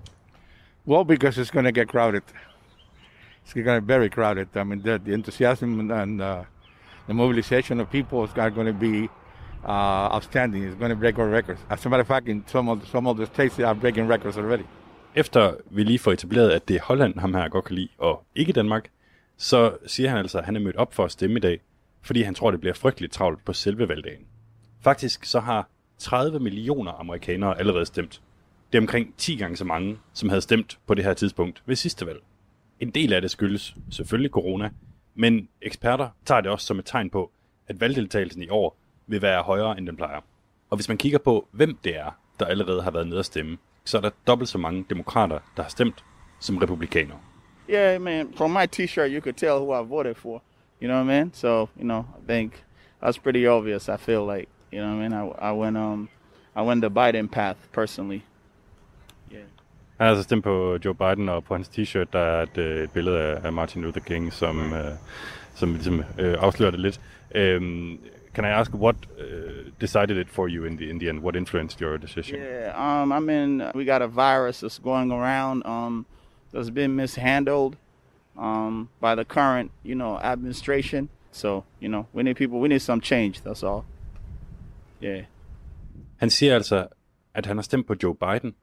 Well, because it's going to get crowded. It's going to be very crowded. I mean, the, the enthusiasm and uh, the mobilization of people is going to be uh, outstanding. It's going to break all records. As a matter of fact, in some of the, some of the states, they are breaking records already. Efter vi lige får etableret, at det er Holland, ham her godt kan lide, og ikke Danmark, så siger han altså, at han er mødt op for at stemme i dag, fordi han tror, det bliver frygteligt travlt på selve valgdagen. Faktisk så har 30 millioner amerikanere allerede stemt. Det er omkring 10 gange så mange, som havde stemt på det her tidspunkt ved sidste valg. En del af det skyldes selvfølgelig corona, men eksperter tager det også som et tegn på, at valgdeltagelsen i år vil være højere, end den plejer. Og hvis man kigger på, hvem det er, der allerede har været nede at stemme, så er der dobbelt så mange demokrater, der har stemt, som republikanere. Yeah, man. From my T-shirt, you could tell who I voted for. You know what I mean? So, you know, I think that's pretty obvious. I feel like, you know what I mean? I, I went, um, I went the Biden path personally. Han har altså stemt på Joe Biden, og på hans t-shirt, der er et, et billede af Martin Luther King, som, uh, som ligesom uh, afslører det lidt. Um, can I ask what uh, decided it for you in the in the end? What influenced your decision? Yeah, um, I mean, we got a virus that's going around. Um, that's been mishandled um, by the current, you know, administration. So, you know, we need people, we need some change. That's all. Yeah. Han siger altså, at han har stemt på Joe Biden,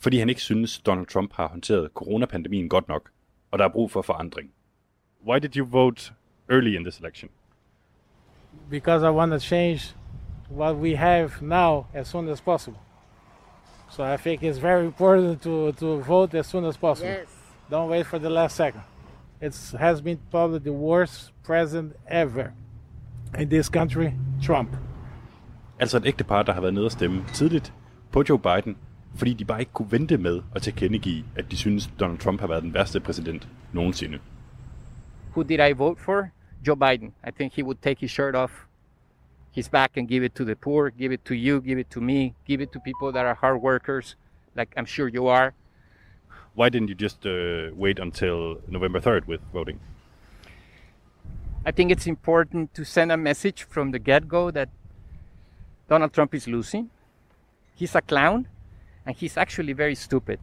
fordi han ikke synes, Donald Trump har håndteret coronapandemien godt nok, og der er brug for forandring. Why did you vote early in this election? Because I want to change what we have now as soon as possible. So I think it's very important to, to vote as soon as possible. Yes. Don't wait for the last second. It has been probably the worst president ever in this country, Trump. Altså et ægtepar, der har været nede og stemme tidligt på Joe Biden, fordi de bare ikke kunne vente med at tilkendegive, at de synes, Donald Trump har været den værste præsident nogensinde. Who did I vote for? Joe Biden. I think he would take his shirt off his back and give it to the poor, give it to you, give it to me, give it to people that are hard workers, like I'm sure you are. Why didn't you just uh, wait until November 3rd with voting? I think it's important to send a message from the get go that Donald Trump is losing. He's a clown and he's actually very stupid.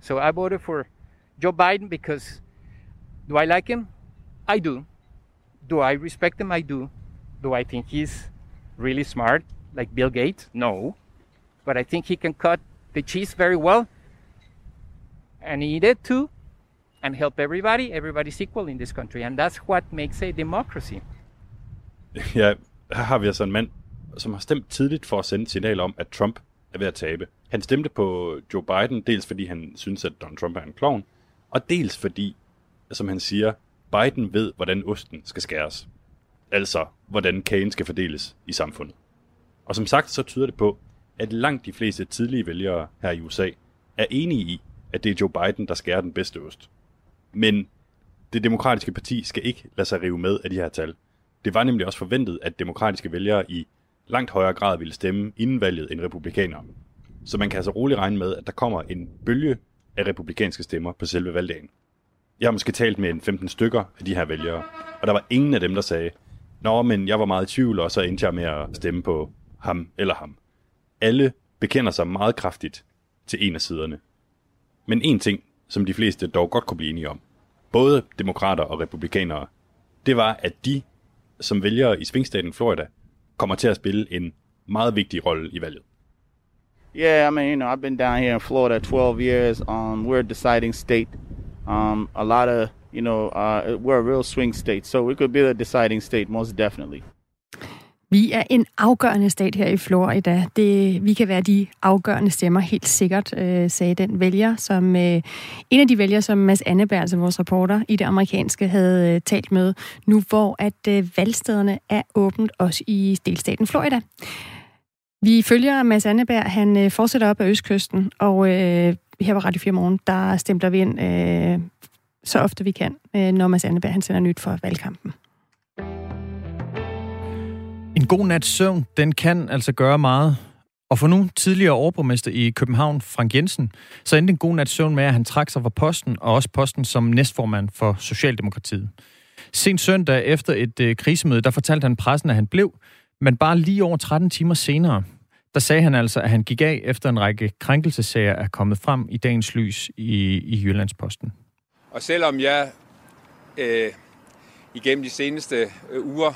So I voted for Joe Biden because do I like him? I do. Do I respect him? I do. Do I think he's really smart like Bill Gates? No. But I think he can cut the cheese very well. And he did too. And help everybody. Everybody's equal in this country. And that's what makes a democracy. Ja, her har vi altså en mand, som har stemt tidligt for at sende et signal om, at Trump er ved at tabe. Han stemte på Joe Biden, dels fordi han synes, at Donald Trump er en klovn, og dels fordi, som han siger, Biden ved, hvordan osten skal skæres. Altså, hvordan kagen skal fordeles i samfundet. Og som sagt, så tyder det på, at langt de fleste tidlige vælgere her i USA er enige i, at det er Joe Biden, der skærer den bedste ost. Men det demokratiske parti skal ikke lade sig rive med af de her tal. Det var nemlig også forventet, at demokratiske vælgere i langt højere grad ville stemme inden valget end republikanere. Så man kan altså roligt regne med, at der kommer en bølge af republikanske stemmer på selve valgdagen. Jeg har måske talt med en 15 stykker af de her vælgere, og der var ingen af dem, der sagde, Nå, men jeg var meget i tvivl, og så endte jeg med at stemme på ham eller ham. Alle bekender sig meget kraftigt til en af siderne. Men en ting, som de fleste dog godt kunne blive enige om, både demokrater og republikanere, det var, at de, som vælgere i svingstaten Florida, kommer til at spille en meget vigtig rolle i valget. Yeah, I mean, you know, I've been down here in Florida 12 years. Um, we're a deciding state. Um, a lot of, you know, uh, we're a real swing state, so we could be the deciding state, most definitely. Vi er en afgørende stat her i Florida. Det, vi kan være de afgørende stemmer, helt sikkert, øh, sagde den vælger, som øh, en af de vælgere, som Mads Anneberg, altså vores reporter i det amerikanske, havde øh, talt med, nu hvor at øh, valgstederne er åbent også i delstaten Florida. Vi følger Mads Anneberg, han øh, fortsætter op ad Østkysten, og øh, her på Radio 4 Morgen, der stempler vi ind øh, så ofte vi kan, øh, når Mads Anneberg han sender nyt for valgkampen. En god nats søvn, den kan altså gøre meget. Og for nu tidligere overborgmester i København, Frank Jensen, så endte en god nats søvn med, at han trak sig fra posten, og også posten som næstformand for Socialdemokratiet. Sent søndag efter et øh, krisemøde, der fortalte han pressen, at han blev, men bare lige over 13 timer senere, der sagde han altså, at han gik af efter en række krænkelsesager er kommet frem i dagens lys i, i Jyllandsposten. Og selvom jeg øh, igennem de seneste øh, uger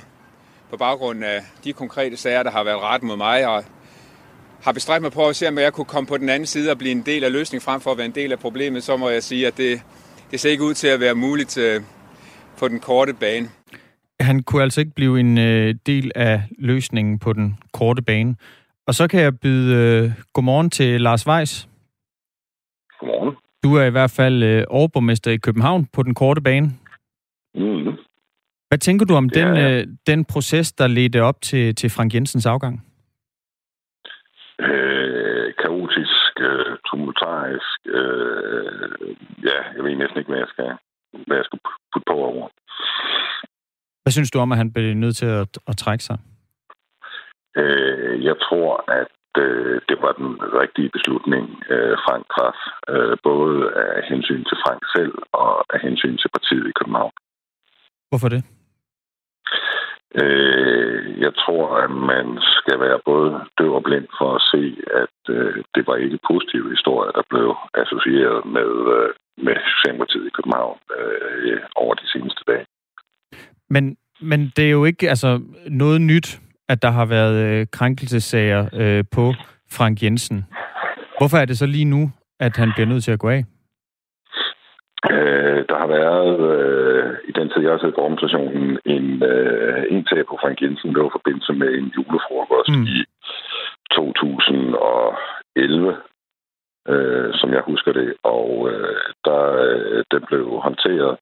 på baggrund af de konkrete sager, der har været ret mod mig, og har bestræbt mig på at se, om jeg kunne komme på den anden side og blive en del af løsningen frem for at være en del af problemet, så må jeg sige, at det, det ser ikke ud til at være muligt øh, på den korte bane. Han kunne altså ikke blive en øh, del af løsningen på den korte bane. Og så kan jeg byde øh, godmorgen til Lars Weiss. Godmorgen. Du er i hvert fald øh, overborgmester i København på den korte bane. Mm. Hvad tænker du om Ja, den, øh, den proces, der ledte op til, til Frank Jensens afgang? Øh, kaotisk, øh, tumultarisk. Øh, ja, jeg ved næsten ikke, hvad jeg skal, hvad jeg skal putte på over. Hvad synes du om, at han blev nødt til at, at trække sig? Øh, jeg tror, at øh, det var den rigtige beslutning, øh, Frank traf. Øh, både af hensyn til Frank selv og af hensyn til partiet i København. Hvorfor det? Øh, jeg tror, at man skal være både døv og blind for at se, at øh, det var ikke positive historier, der blev associeret med, øh, med Socialdemokratiet i København øh, over de seneste dage. Men, men det er jo ikke altså, noget nyt, at der har været øh, krænkelsesager øh, på Frank Jensen. Hvorfor er det så lige nu, at han bliver nødt til at gå af? Øh, der har været, øh, i den tid jeg har siddet på organisationen, en, øh, en sag på Frank Jensen, der var forbindelse med en julefrokost mm. i 2011, øh, som jeg husker det. Og øh, der, øh, den blev håndteret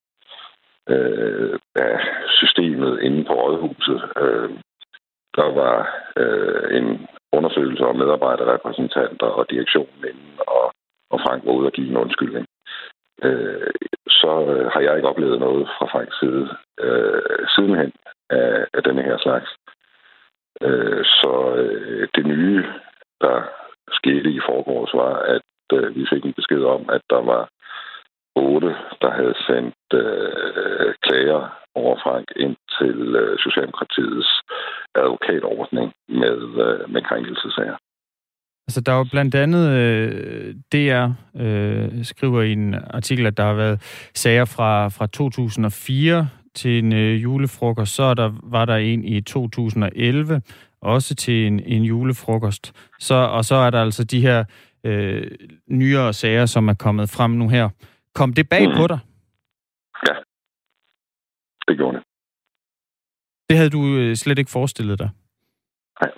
øh, af systemet inde på Rådhuset. Øh, der var øh, en undersøgelse af medarbejderrepræsentanter og direktionen inden, og, og Frank var ude og give en undskyldning øh, så øh, har jeg ikke oplevet noget fra Franks side øh, sidenhen af, af denne her slags. Øh, så øh, det nye, der skete i forgårs, var, at øh, vi fik en besked om, at der var otte, der havde sendt øh, klager over Frank ind til øh, Socialdemokratiets advokatordning med, øh, med krænkelsesager. Altså, der er jo blandt andet øh, DR øh, skriver i en artikel, at der har været sager fra, fra 2004 til en øh, julefrokost. Så der, var der en i 2011, også til en, en julefrokost. Så, og så er der altså de her øh, nyere sager, som er kommet frem nu her. Kom det bag mm. på dig? Det gjorde det. Det havde du øh, slet ikke forestillet dig? Nej.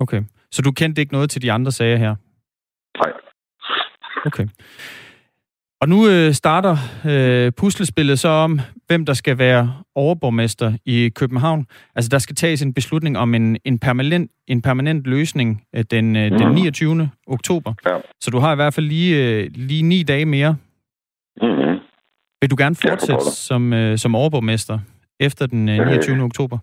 Okay. Så du kendte ikke noget til de andre sager her? Nej. Okay. Og nu øh, starter øh, puslespillet så om, hvem der skal være overborgmester i København. Altså, der skal tages en beslutning om en, en, permanent, en permanent løsning øh, den, øh, mm. den 29. Mhm. oktober. Ja. Så du har i hvert fald lige, øh, lige ni dage mere. Mm-hmm. Vil du gerne fortsætte som, øh, som overborgmester efter den øh, 29. Øh, oktober?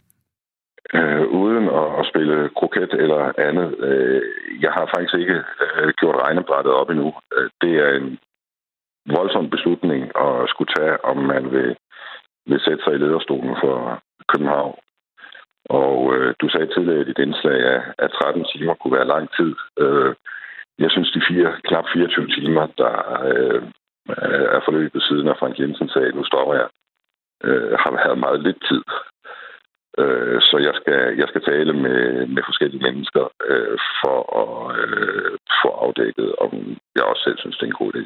Øh, uden at, at spille kroket eller andet. Øh, jeg har faktisk ikke øh, gjort regnebrættet op endnu. Øh, det er en voldsom beslutning at skulle tage, om man vil, vil sætte sig i lederstolen for København. Og øh, du sagde tidligere i dit indslag, at, at 13 timer kunne være lang tid. Øh, jeg synes, de fire, knap 24 timer, der øh, er forløbet siden af Frank Jensen sagde, nu stopper jeg, øh, har været meget lidt tid. Øh, så jeg skal, jeg skal tale med, med forskellige mennesker øh, for at øh, få afdækket, om jeg også selv synes, det er en god idé.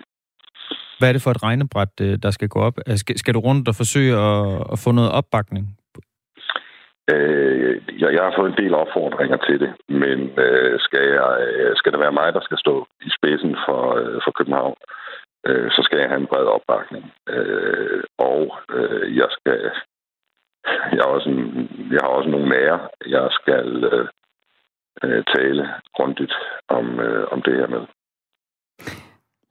Hvad er det for et regnebræt, øh, der skal gå op? Skal, skal du rundt og forsøge at, at få noget opbakning? Øh, jeg, jeg har fået en del opfordringer til det, men øh, skal, jeg, øh, skal det være mig, der skal stå i spidsen for, øh, for København, øh, så skal jeg have en bred opbakning. Øh, og øh, jeg skal jeg har også, en, jeg har også nogle nære, jeg skal øh, øh, tale grundigt om, øh, om det her med.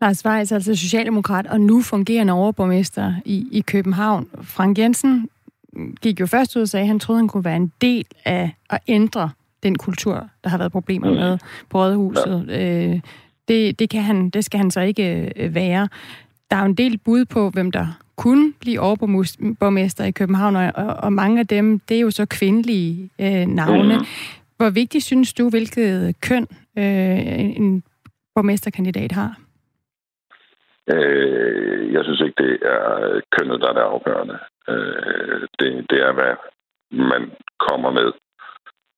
Lars Weiss, altså Socialdemokrat og nu fungerende overborgmester i, i København. Frank Jensen gik jo først ud og sagde, at han troede, han kunne være en del af at ændre den kultur, der har været problemer mm. med på Rådhuset. Ja. Øh, det, det, kan han, det skal han så ikke øh, være. Der er jo en del bud på, hvem der kunne blive overborgmester i København, og, og mange af dem, det er jo så kvindelige øh, navne. Mm. Hvor vigtigt synes du, hvilket køn øh, en borgmesterkandidat har? Øh, jeg synes ikke, det er kønnet, der er det afgørende. Øh, det, det er, hvad man kommer med.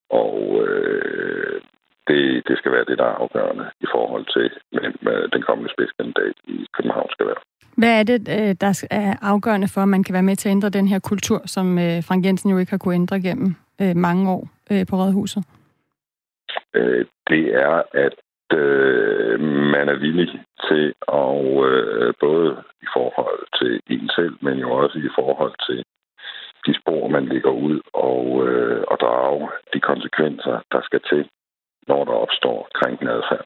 Og øh, det, det skal være det, der er afgørende i forhold til, hvem den kommende spidskandidat i København skal være. Hvad er det, øh, der er afgørende for, at man kan være med til at ændre den her kultur, som øh, Frank Jensen jo ikke har kunnet ændre gennem øh, mange år på Rådhuset? Det er, at man er villig til at både i forhold til en selv, men jo også i forhold til de spor, man ligger ud og, og drage de konsekvenser, der skal til, når der opstår krænkende adfærd.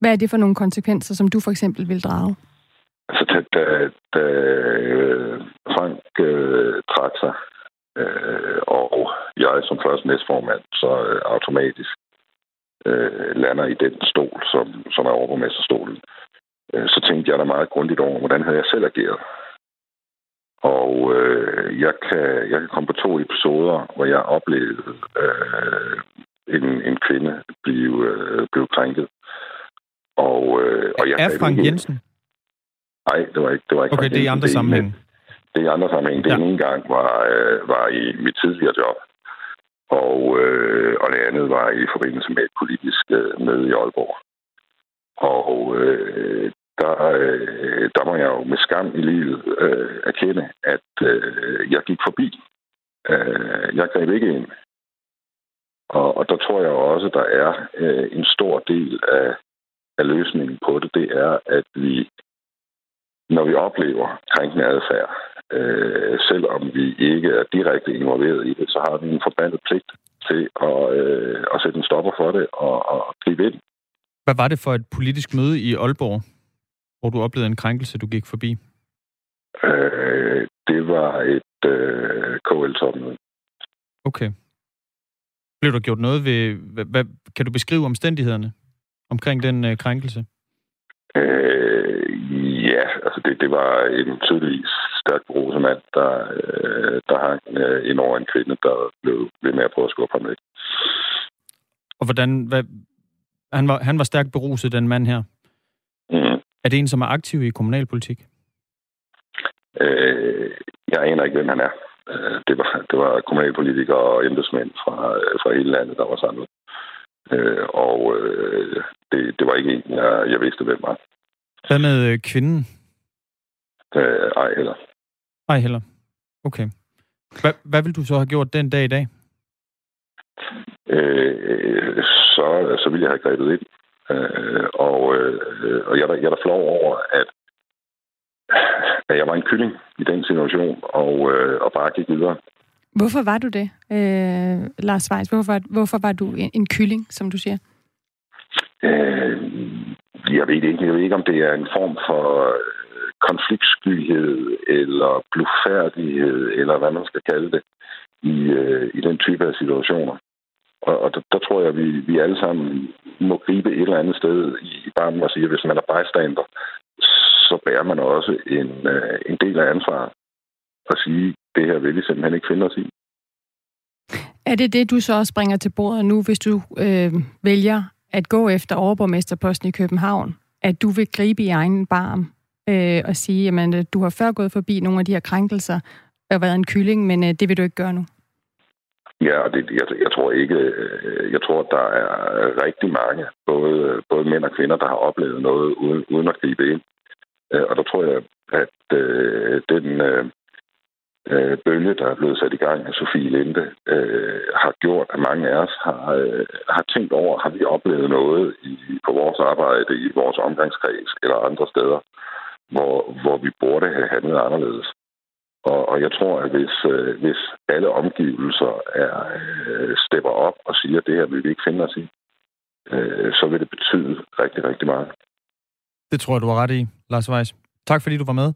Hvad er det for nogle konsekvenser, som du for eksempel vil drage? Altså, da, da, da øh, Frank øh, trak sig, øh, og jeg som første næstformand, så øh, automatisk øh, lander i den stol, som, som er overborgmesterstolen, øh, så tænkte jeg da meget grundigt over, hvordan havde jeg selv ageret. Og øh, jeg, kan, jeg kan komme på to episoder, hvor jeg oplevede øh, en, en kvinde blive, øh, blive krænket. Og, øh, og jeg er Frank ikke... Jensen? Nej, det var ikke, det var ikke Okay, Frank det er i andre sammenhæng. Det er i andre sammenhæng. Det ja. ene gang var, øh, var i mit tidligere job. Og, øh, og det andet var i forbindelse med et politisk øh, møde i Aalborg. Og øh, der, øh, der må jeg jo med skam i livet øh, erkende, at øh, jeg gik forbi. Øh, jeg greb ikke ind. Og, og der tror jeg også, at der er øh, en stor del af af løsningen på det, det er, at vi, når vi oplever krænkende adfærd, øh, selvom vi ikke er direkte involveret i det, så har vi en forbandet pligt til at, øh, at sætte en stopper for det og, og gribe ind. Hvad var det for et politisk møde i Aalborg, hvor du oplevede en krænkelse, du gik forbi? Øh, det var et øh, KL-topmøde. Okay. Blev der gjort noget ved... Hvad, hvad, kan du beskrive omstændighederne? omkring den øh, krænkelse? Øh, ja, altså det, det var en tydeligvis stærk beruset mand, der, øh, der hang øh, ind over en kvinde, der blev ved med at prøve at skubbe ham væk. Og hvordan... Hvad, han, var, han var stærkt beruset, den mand her. Mm. Er det en, som er aktiv i kommunalpolitik? Øh, jeg aner ikke, hvem han er. Øh, det, var, det var kommunalpolitikere og embedsmænd fra, fra hele landet, der var samlet. Øh, og øh, det, det var ikke en, jeg, jeg vidste, hvem var. Hvad med øh, kvinden? Øh, ej heller. Ej heller. Okay. Hvad, hvad vil du så have gjort den dag i dag? Øh, så, så ville jeg have grebet ind. Øh, og, øh, og jeg, jeg er da flov over, at, at jeg var en kylling i den situation, og, øh, og bare gik videre. Hvorfor var du det, øh, Lars Weiss? Hvorfor, hvorfor var du en, en kylling, som du siger? Øh, jeg ved ikke. Jeg ved ikke, om det er en form for øh, konfliktskyhed eller blufærdighed, eller hvad man skal kalde det, i, øh, i den type af situationer. Og, og der, der tror jeg, at vi, vi alle sammen må gribe et eller andet sted i barmen og sige, at hvis man er bystander, så bærer man også en, øh, en del af ansvaret og sige, det her vil vi simpelthen ikke finde os i. Er det det, du så også bringer til bordet nu, hvis du øh, vælger at gå efter overborgmesterposten i København? At du vil gribe i egen barm øh, og sige, at øh, du har før gået forbi nogle af de her krænkelser og været en kylling, men øh, det vil du ikke gøre nu? Ja, og det, jeg, jeg tror ikke, øh, jeg tror, der er rigtig mange, både, både mænd og kvinder, der har oplevet noget uden, uden at gribe ind. Øh, og der tror jeg, at øh, den øh, øh, bølge, der er blevet sat i gang af Sofie Linde, øh, har gjort, at mange af os har, øh, har tænkt over, har vi oplevet noget i, på vores arbejde, i vores omgangskreds eller andre steder, hvor, hvor vi burde have handlet anderledes. Og, og jeg tror, at hvis, øh, hvis alle omgivelser er, øh, stepper op og siger, at det her vil vi ikke finde os i, øh, så vil det betyde rigtig, rigtig meget. Det tror jeg, du har ret i, Lars Weiss. Tak fordi du var med.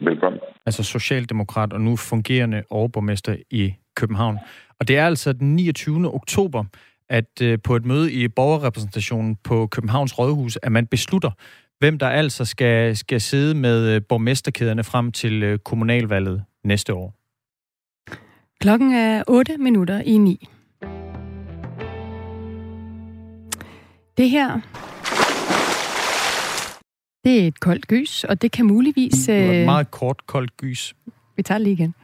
Velkommen. Altså socialdemokrat og nu fungerende overborgmester i København. Og det er altså den 29. oktober, at øh, på et møde i borgerrepræsentationen på Københavns Rådhus, at man beslutter, hvem der altså skal, skal sidde med øh, borgmesterkæderne frem til øh, kommunalvalget næste år. Klokken er 8 minutter i 9. Det her, det er et koldt gys, og det kan muligvis... Det var et Øh, meget kort, koldt gys. vi tager det lige igen.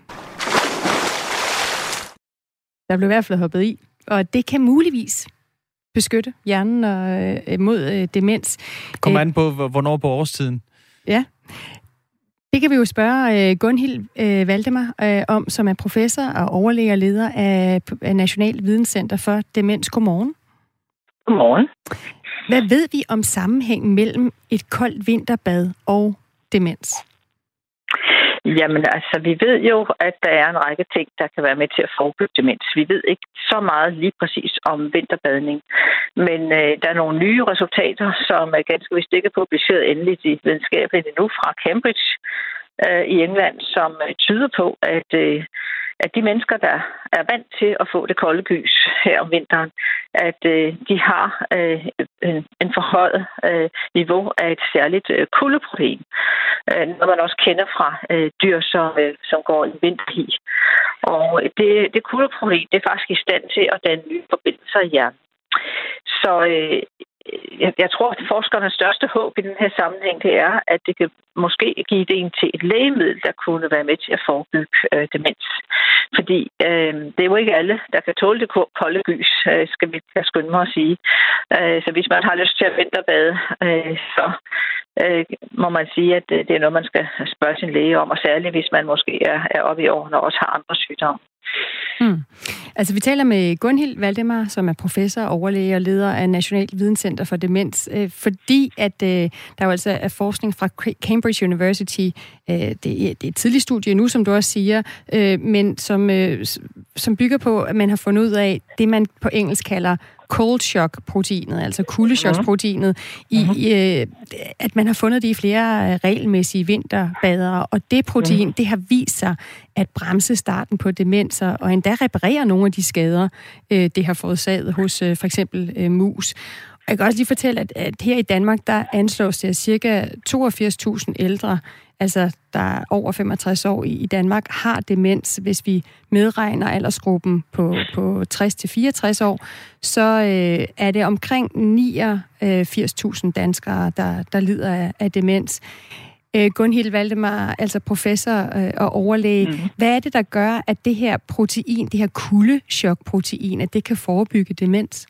Der blev i hvert fald hoppet i, og det kan muligvis beskytte hjernen øh, mod øh, demens. Kommer Øh, an på, hvor- hvornår på årstiden. Ja. Det kan vi jo spørge øh, Gunhild øh, Valdemar øh, om, som er professor og overlæge og leder af, af National Videnscenter for Demens. Godmorgen. Godmorgen. Hvad ved vi om sammenhængen mellem et koldt vinterbad og demens? Jamen altså, vi ved jo, at der er en række ting, der kan være med til at forebygge demens. Vi ved ikke så meget lige præcis om vinterbadning. Men øh, der er nogle nye resultater, som er ganske vist ikke publiceret endeligt i videnskabeligt endnu fra Cambridge øh, i England, som øh, tyder på, at, øh, at de mennesker, der er vant til at få det kolde gys her om vinteren, at øh, de har øh, en, en forhøjet øh, niveau af et særligt øh, kuldeprotein. Øh, når man også kender fra øh, dyr, som, øh, som går i vinterhi. Og det, det kuldeprotein, det er faktisk i stand til at danne nye forbindelser i hjernen. Så øh, Øh, jeg, jeg tror, at forskernes største håb i den her sammenhæng, det er, at det kan måske give ideen til et lægemiddel, der kunne være med til at forebygge øh, demens. Fordi øh, det er jo ikke alle, der kan tåle det kolde gys, øh, skal vi kan skynde mig at sige. Øh, så hvis man har lyst til at vinterbade, øh, så øh, må man sige, at det, det er noget, man skal spørge sin læge om, og særligt hvis man måske er, er oppe i årene og også har andre sygdomme. Mm. Altså, vi taler med Gunhild Valdemar, som er professor, overlæge og leder af National Videnscenter for Demens, øh, fordi at øh, der jo altså er forskning fra Cambridge University. Øh, det, er, det er et tidligt studie nu, som du også siger, øh, men som, øh, som bygger på, at man har fundet ud af det, man på engelsk kalder cold shock proteinet, altså kuldechoksproteinet, i, i, øh, at man har fundet det i flere øh, regelmæssige vinterbadere, og det protein, det har vist sig at bremse starten på demenser, og endda reparere nogle af de skader, øh, det har forårsaget hos øh, for eksempel øh, mus. Jeg kan også lige fortælle, at, at her i Danmark, der anslås det, at cirka 82.000 ældre, altså der er over 65 år i, Danmark, har demens. Hvis vi medregner aldersgruppen på, på 60-64 år, så øh, er det omkring 89.000 danskere, der, der lider af, af demens. Øh, Gunhild Valdemar, altså professor øh, og overlæge. Mm. Hvad er det, der gør, at det her protein, det her kuldechokprotein, at det kan forebygge demens?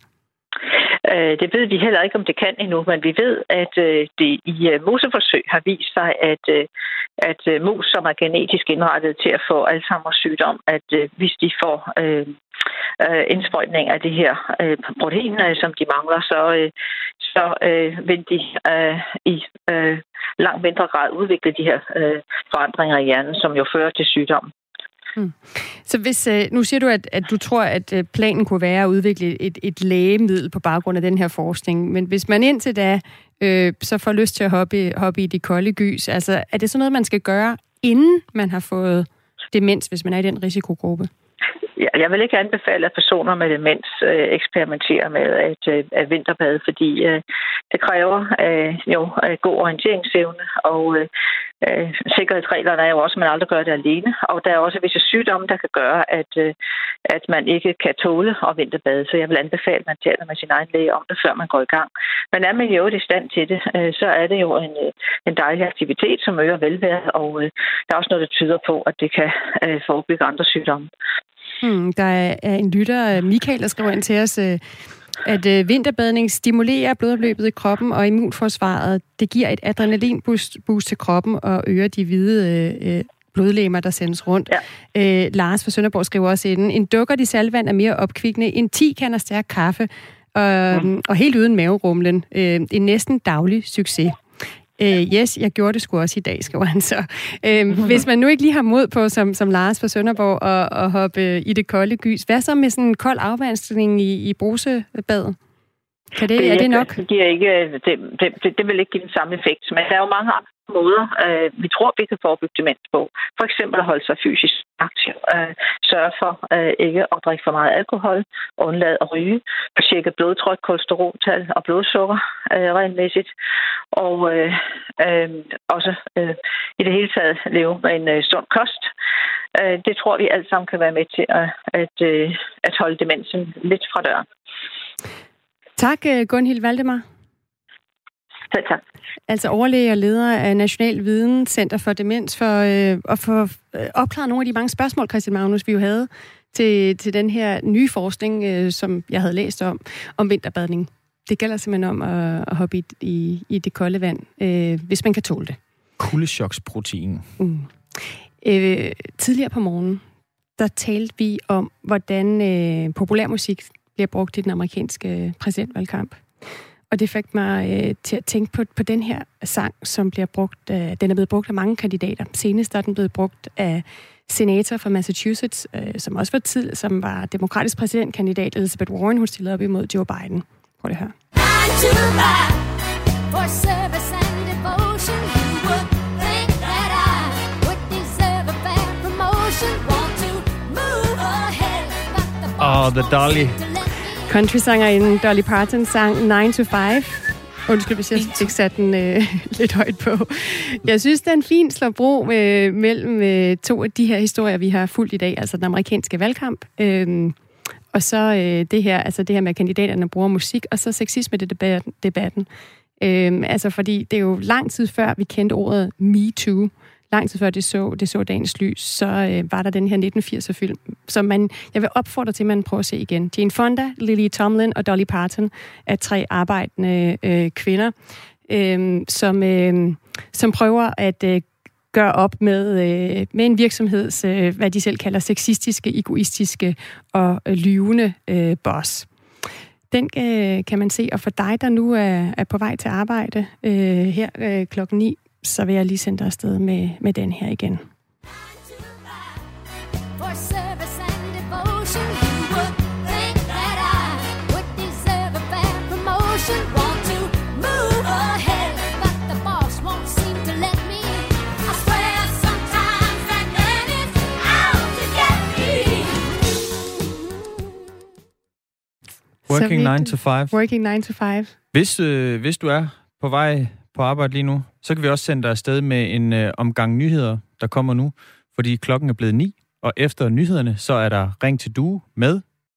Øh, det ved vi heller ikke, om det kan endnu, men vi ved, at øh, det i øh, moseforsøg museforsøg har vist sig, at, øh, at øh, mus, som er genetisk indrettet til at få Alzheimer's sygdom, at hvis de får øh, indsprøjtning af det her øh, protein, som de mangler, så, øh, så øh, vil de øh, i øh, langt mindre grad udvikle de her øh, forandringer i hjernen, som jo fører til sygdom. Mm. Så hvis, øh, nu siger du, at, at du tror, at øh, planen kunne være at udvikle et, et lægemiddel på baggrund af den her forskning, men hvis man indtil da øh, så får lyst til at hoppe, hoppe i de kolde gys, altså er det sådan noget, man skal gøre, inden man har fået demens, hvis man er i den risikogruppe? jeg vil ikke anbefale, at personer med demens øh, eksperimenterer med at, øh, at vinterbade, fordi øh, det kræver øh, jo øh, god orienteringsevne, og øh, øh, sikkerhedsreglerne er jo også, at man aldrig gør det alene, og der er også visse sygdomme, der kan gøre, at, øh, at man ikke kan tåle at vinterbade, så jeg vil anbefale, at man taler med sin egen læge om det, før man går i gang. Men er man jo i stand til det, øh, så er det jo en, øh, en dejlig aktivitet, som øger velvære, og øh, der er også noget, der tyder på, at det kan øh, forebygge andre sygdomme. Hmm, der er en lytter, Michael, der skriver ind til os, øh, at øh, vinterbadning stimulerer blodomløbet i kroppen og immunforsvaret. Det giver et adrenalinboost boost til kroppen og øger de hvide øh, blodlegemer, der sendes rundt. Ja. Øh, Lars fra Sønderborg skriver også ind, en dukker i salvand er mere opkvikkende end 10 kander stærk kaffe, og, mm. og helt uden maverumlen. Øh, en næsten daglig succes. Øh, yes, jeg gjorde det sgu også i dag, skriver han så. Øh, hvis man nu ikke lige har mod på, som, som Lars fra Sønderborg, at, at hoppe i det kolde gys, hvad så med sådan en kold afvandsning i, i brusebadet? Kan det, det, er det nok? Det, giver ikke, det, det, det vil ikke give den samme effekt, men der er jo mange andre måder, øh, vi tror, vi kan forebygge demens på. For eksempel at holde sig fysisk aktiv. Øh, sørge for øh, ikke at drikke for meget alkohol. Undlade at ryge. Tjekke blodtryk, kolesteroltal og blodsukker øh, regelmæssigt. Og øh, øh, også øh, i det hele taget leve med en øh, sund kost. Øh, det tror vi alt sammen kan være med til at, at, øh, at holde demensen lidt fra døren. Tak, øh, Gunhild Valdemar. Tak, tak. Altså overlæge og leder af National Videnscenter for Demens, for øh, at få øh, opklaret nogle af de mange spørgsmål, Christian Magnus, vi jo havde til, til den her nye forskning, øh, som jeg havde læst om, om vinterbadning. Det gælder simpelthen om at, at hoppe i, i, i det kolde vand, øh, hvis man kan tåle det. Kuldechoksprotein. Mm. Øh, tidligere på morgen, der talte vi om, hvordan øh, populærmusik bliver brugt i den amerikanske præsidentvalgkamp. Og det fik mig øh, til at tænke på, på den her sang, som bliver brugt, øh, den er blevet brugt af mange kandidater. Senest er den blevet brugt af senator fra Massachusetts, øh, som også var tid, som var demokratisk præsidentkandidat, Elizabeth Warren, hun stillede op imod Joe Biden. Prøv det her. Og oh, The Dolly Country-sangerinden Dolly Parton sang 9 to 5. Undskyld, hvis jeg fik sat den øh, lidt højt på. Jeg synes, det er en fin slåbro øh, mellem øh, to af de her historier, vi har fulgt i dag, altså den amerikanske valgkamp, øh, og så øh, det her, altså det her med, at kandidaterne bruger musik, og så sexisme det debatten. debatten. Øh, altså, fordi det er jo lang tid før, vi kendte ordet Me Too lang tid før det så, det så dagens lys, så øh, var der den her 1980'er-film, som man, jeg vil opfordre til, at man prøver at se igen. Jane Fonda, Lily Tomlin og Dolly Parton er tre arbejdende øh, kvinder, øh, som, øh, som prøver at øh, gøre op med, øh, med en virksomheds, øh, hvad de selv kalder sexistiske, egoistiske og øh, lyvende øh, boss. Den øh, kan man se, og for dig, der nu er, er på vej til arbejde øh, her øh, klokken 9, så vil jeg lige sende dig afsted med, med den her igen. Working 9 to 5. Working 9 to 5. Hvis, øh, hvis du er på vej på arbejde lige nu, så kan vi også sende dig afsted med en øh, omgang nyheder, der kommer nu, fordi klokken er blevet ni, og efter nyhederne, så er der Ring til Due med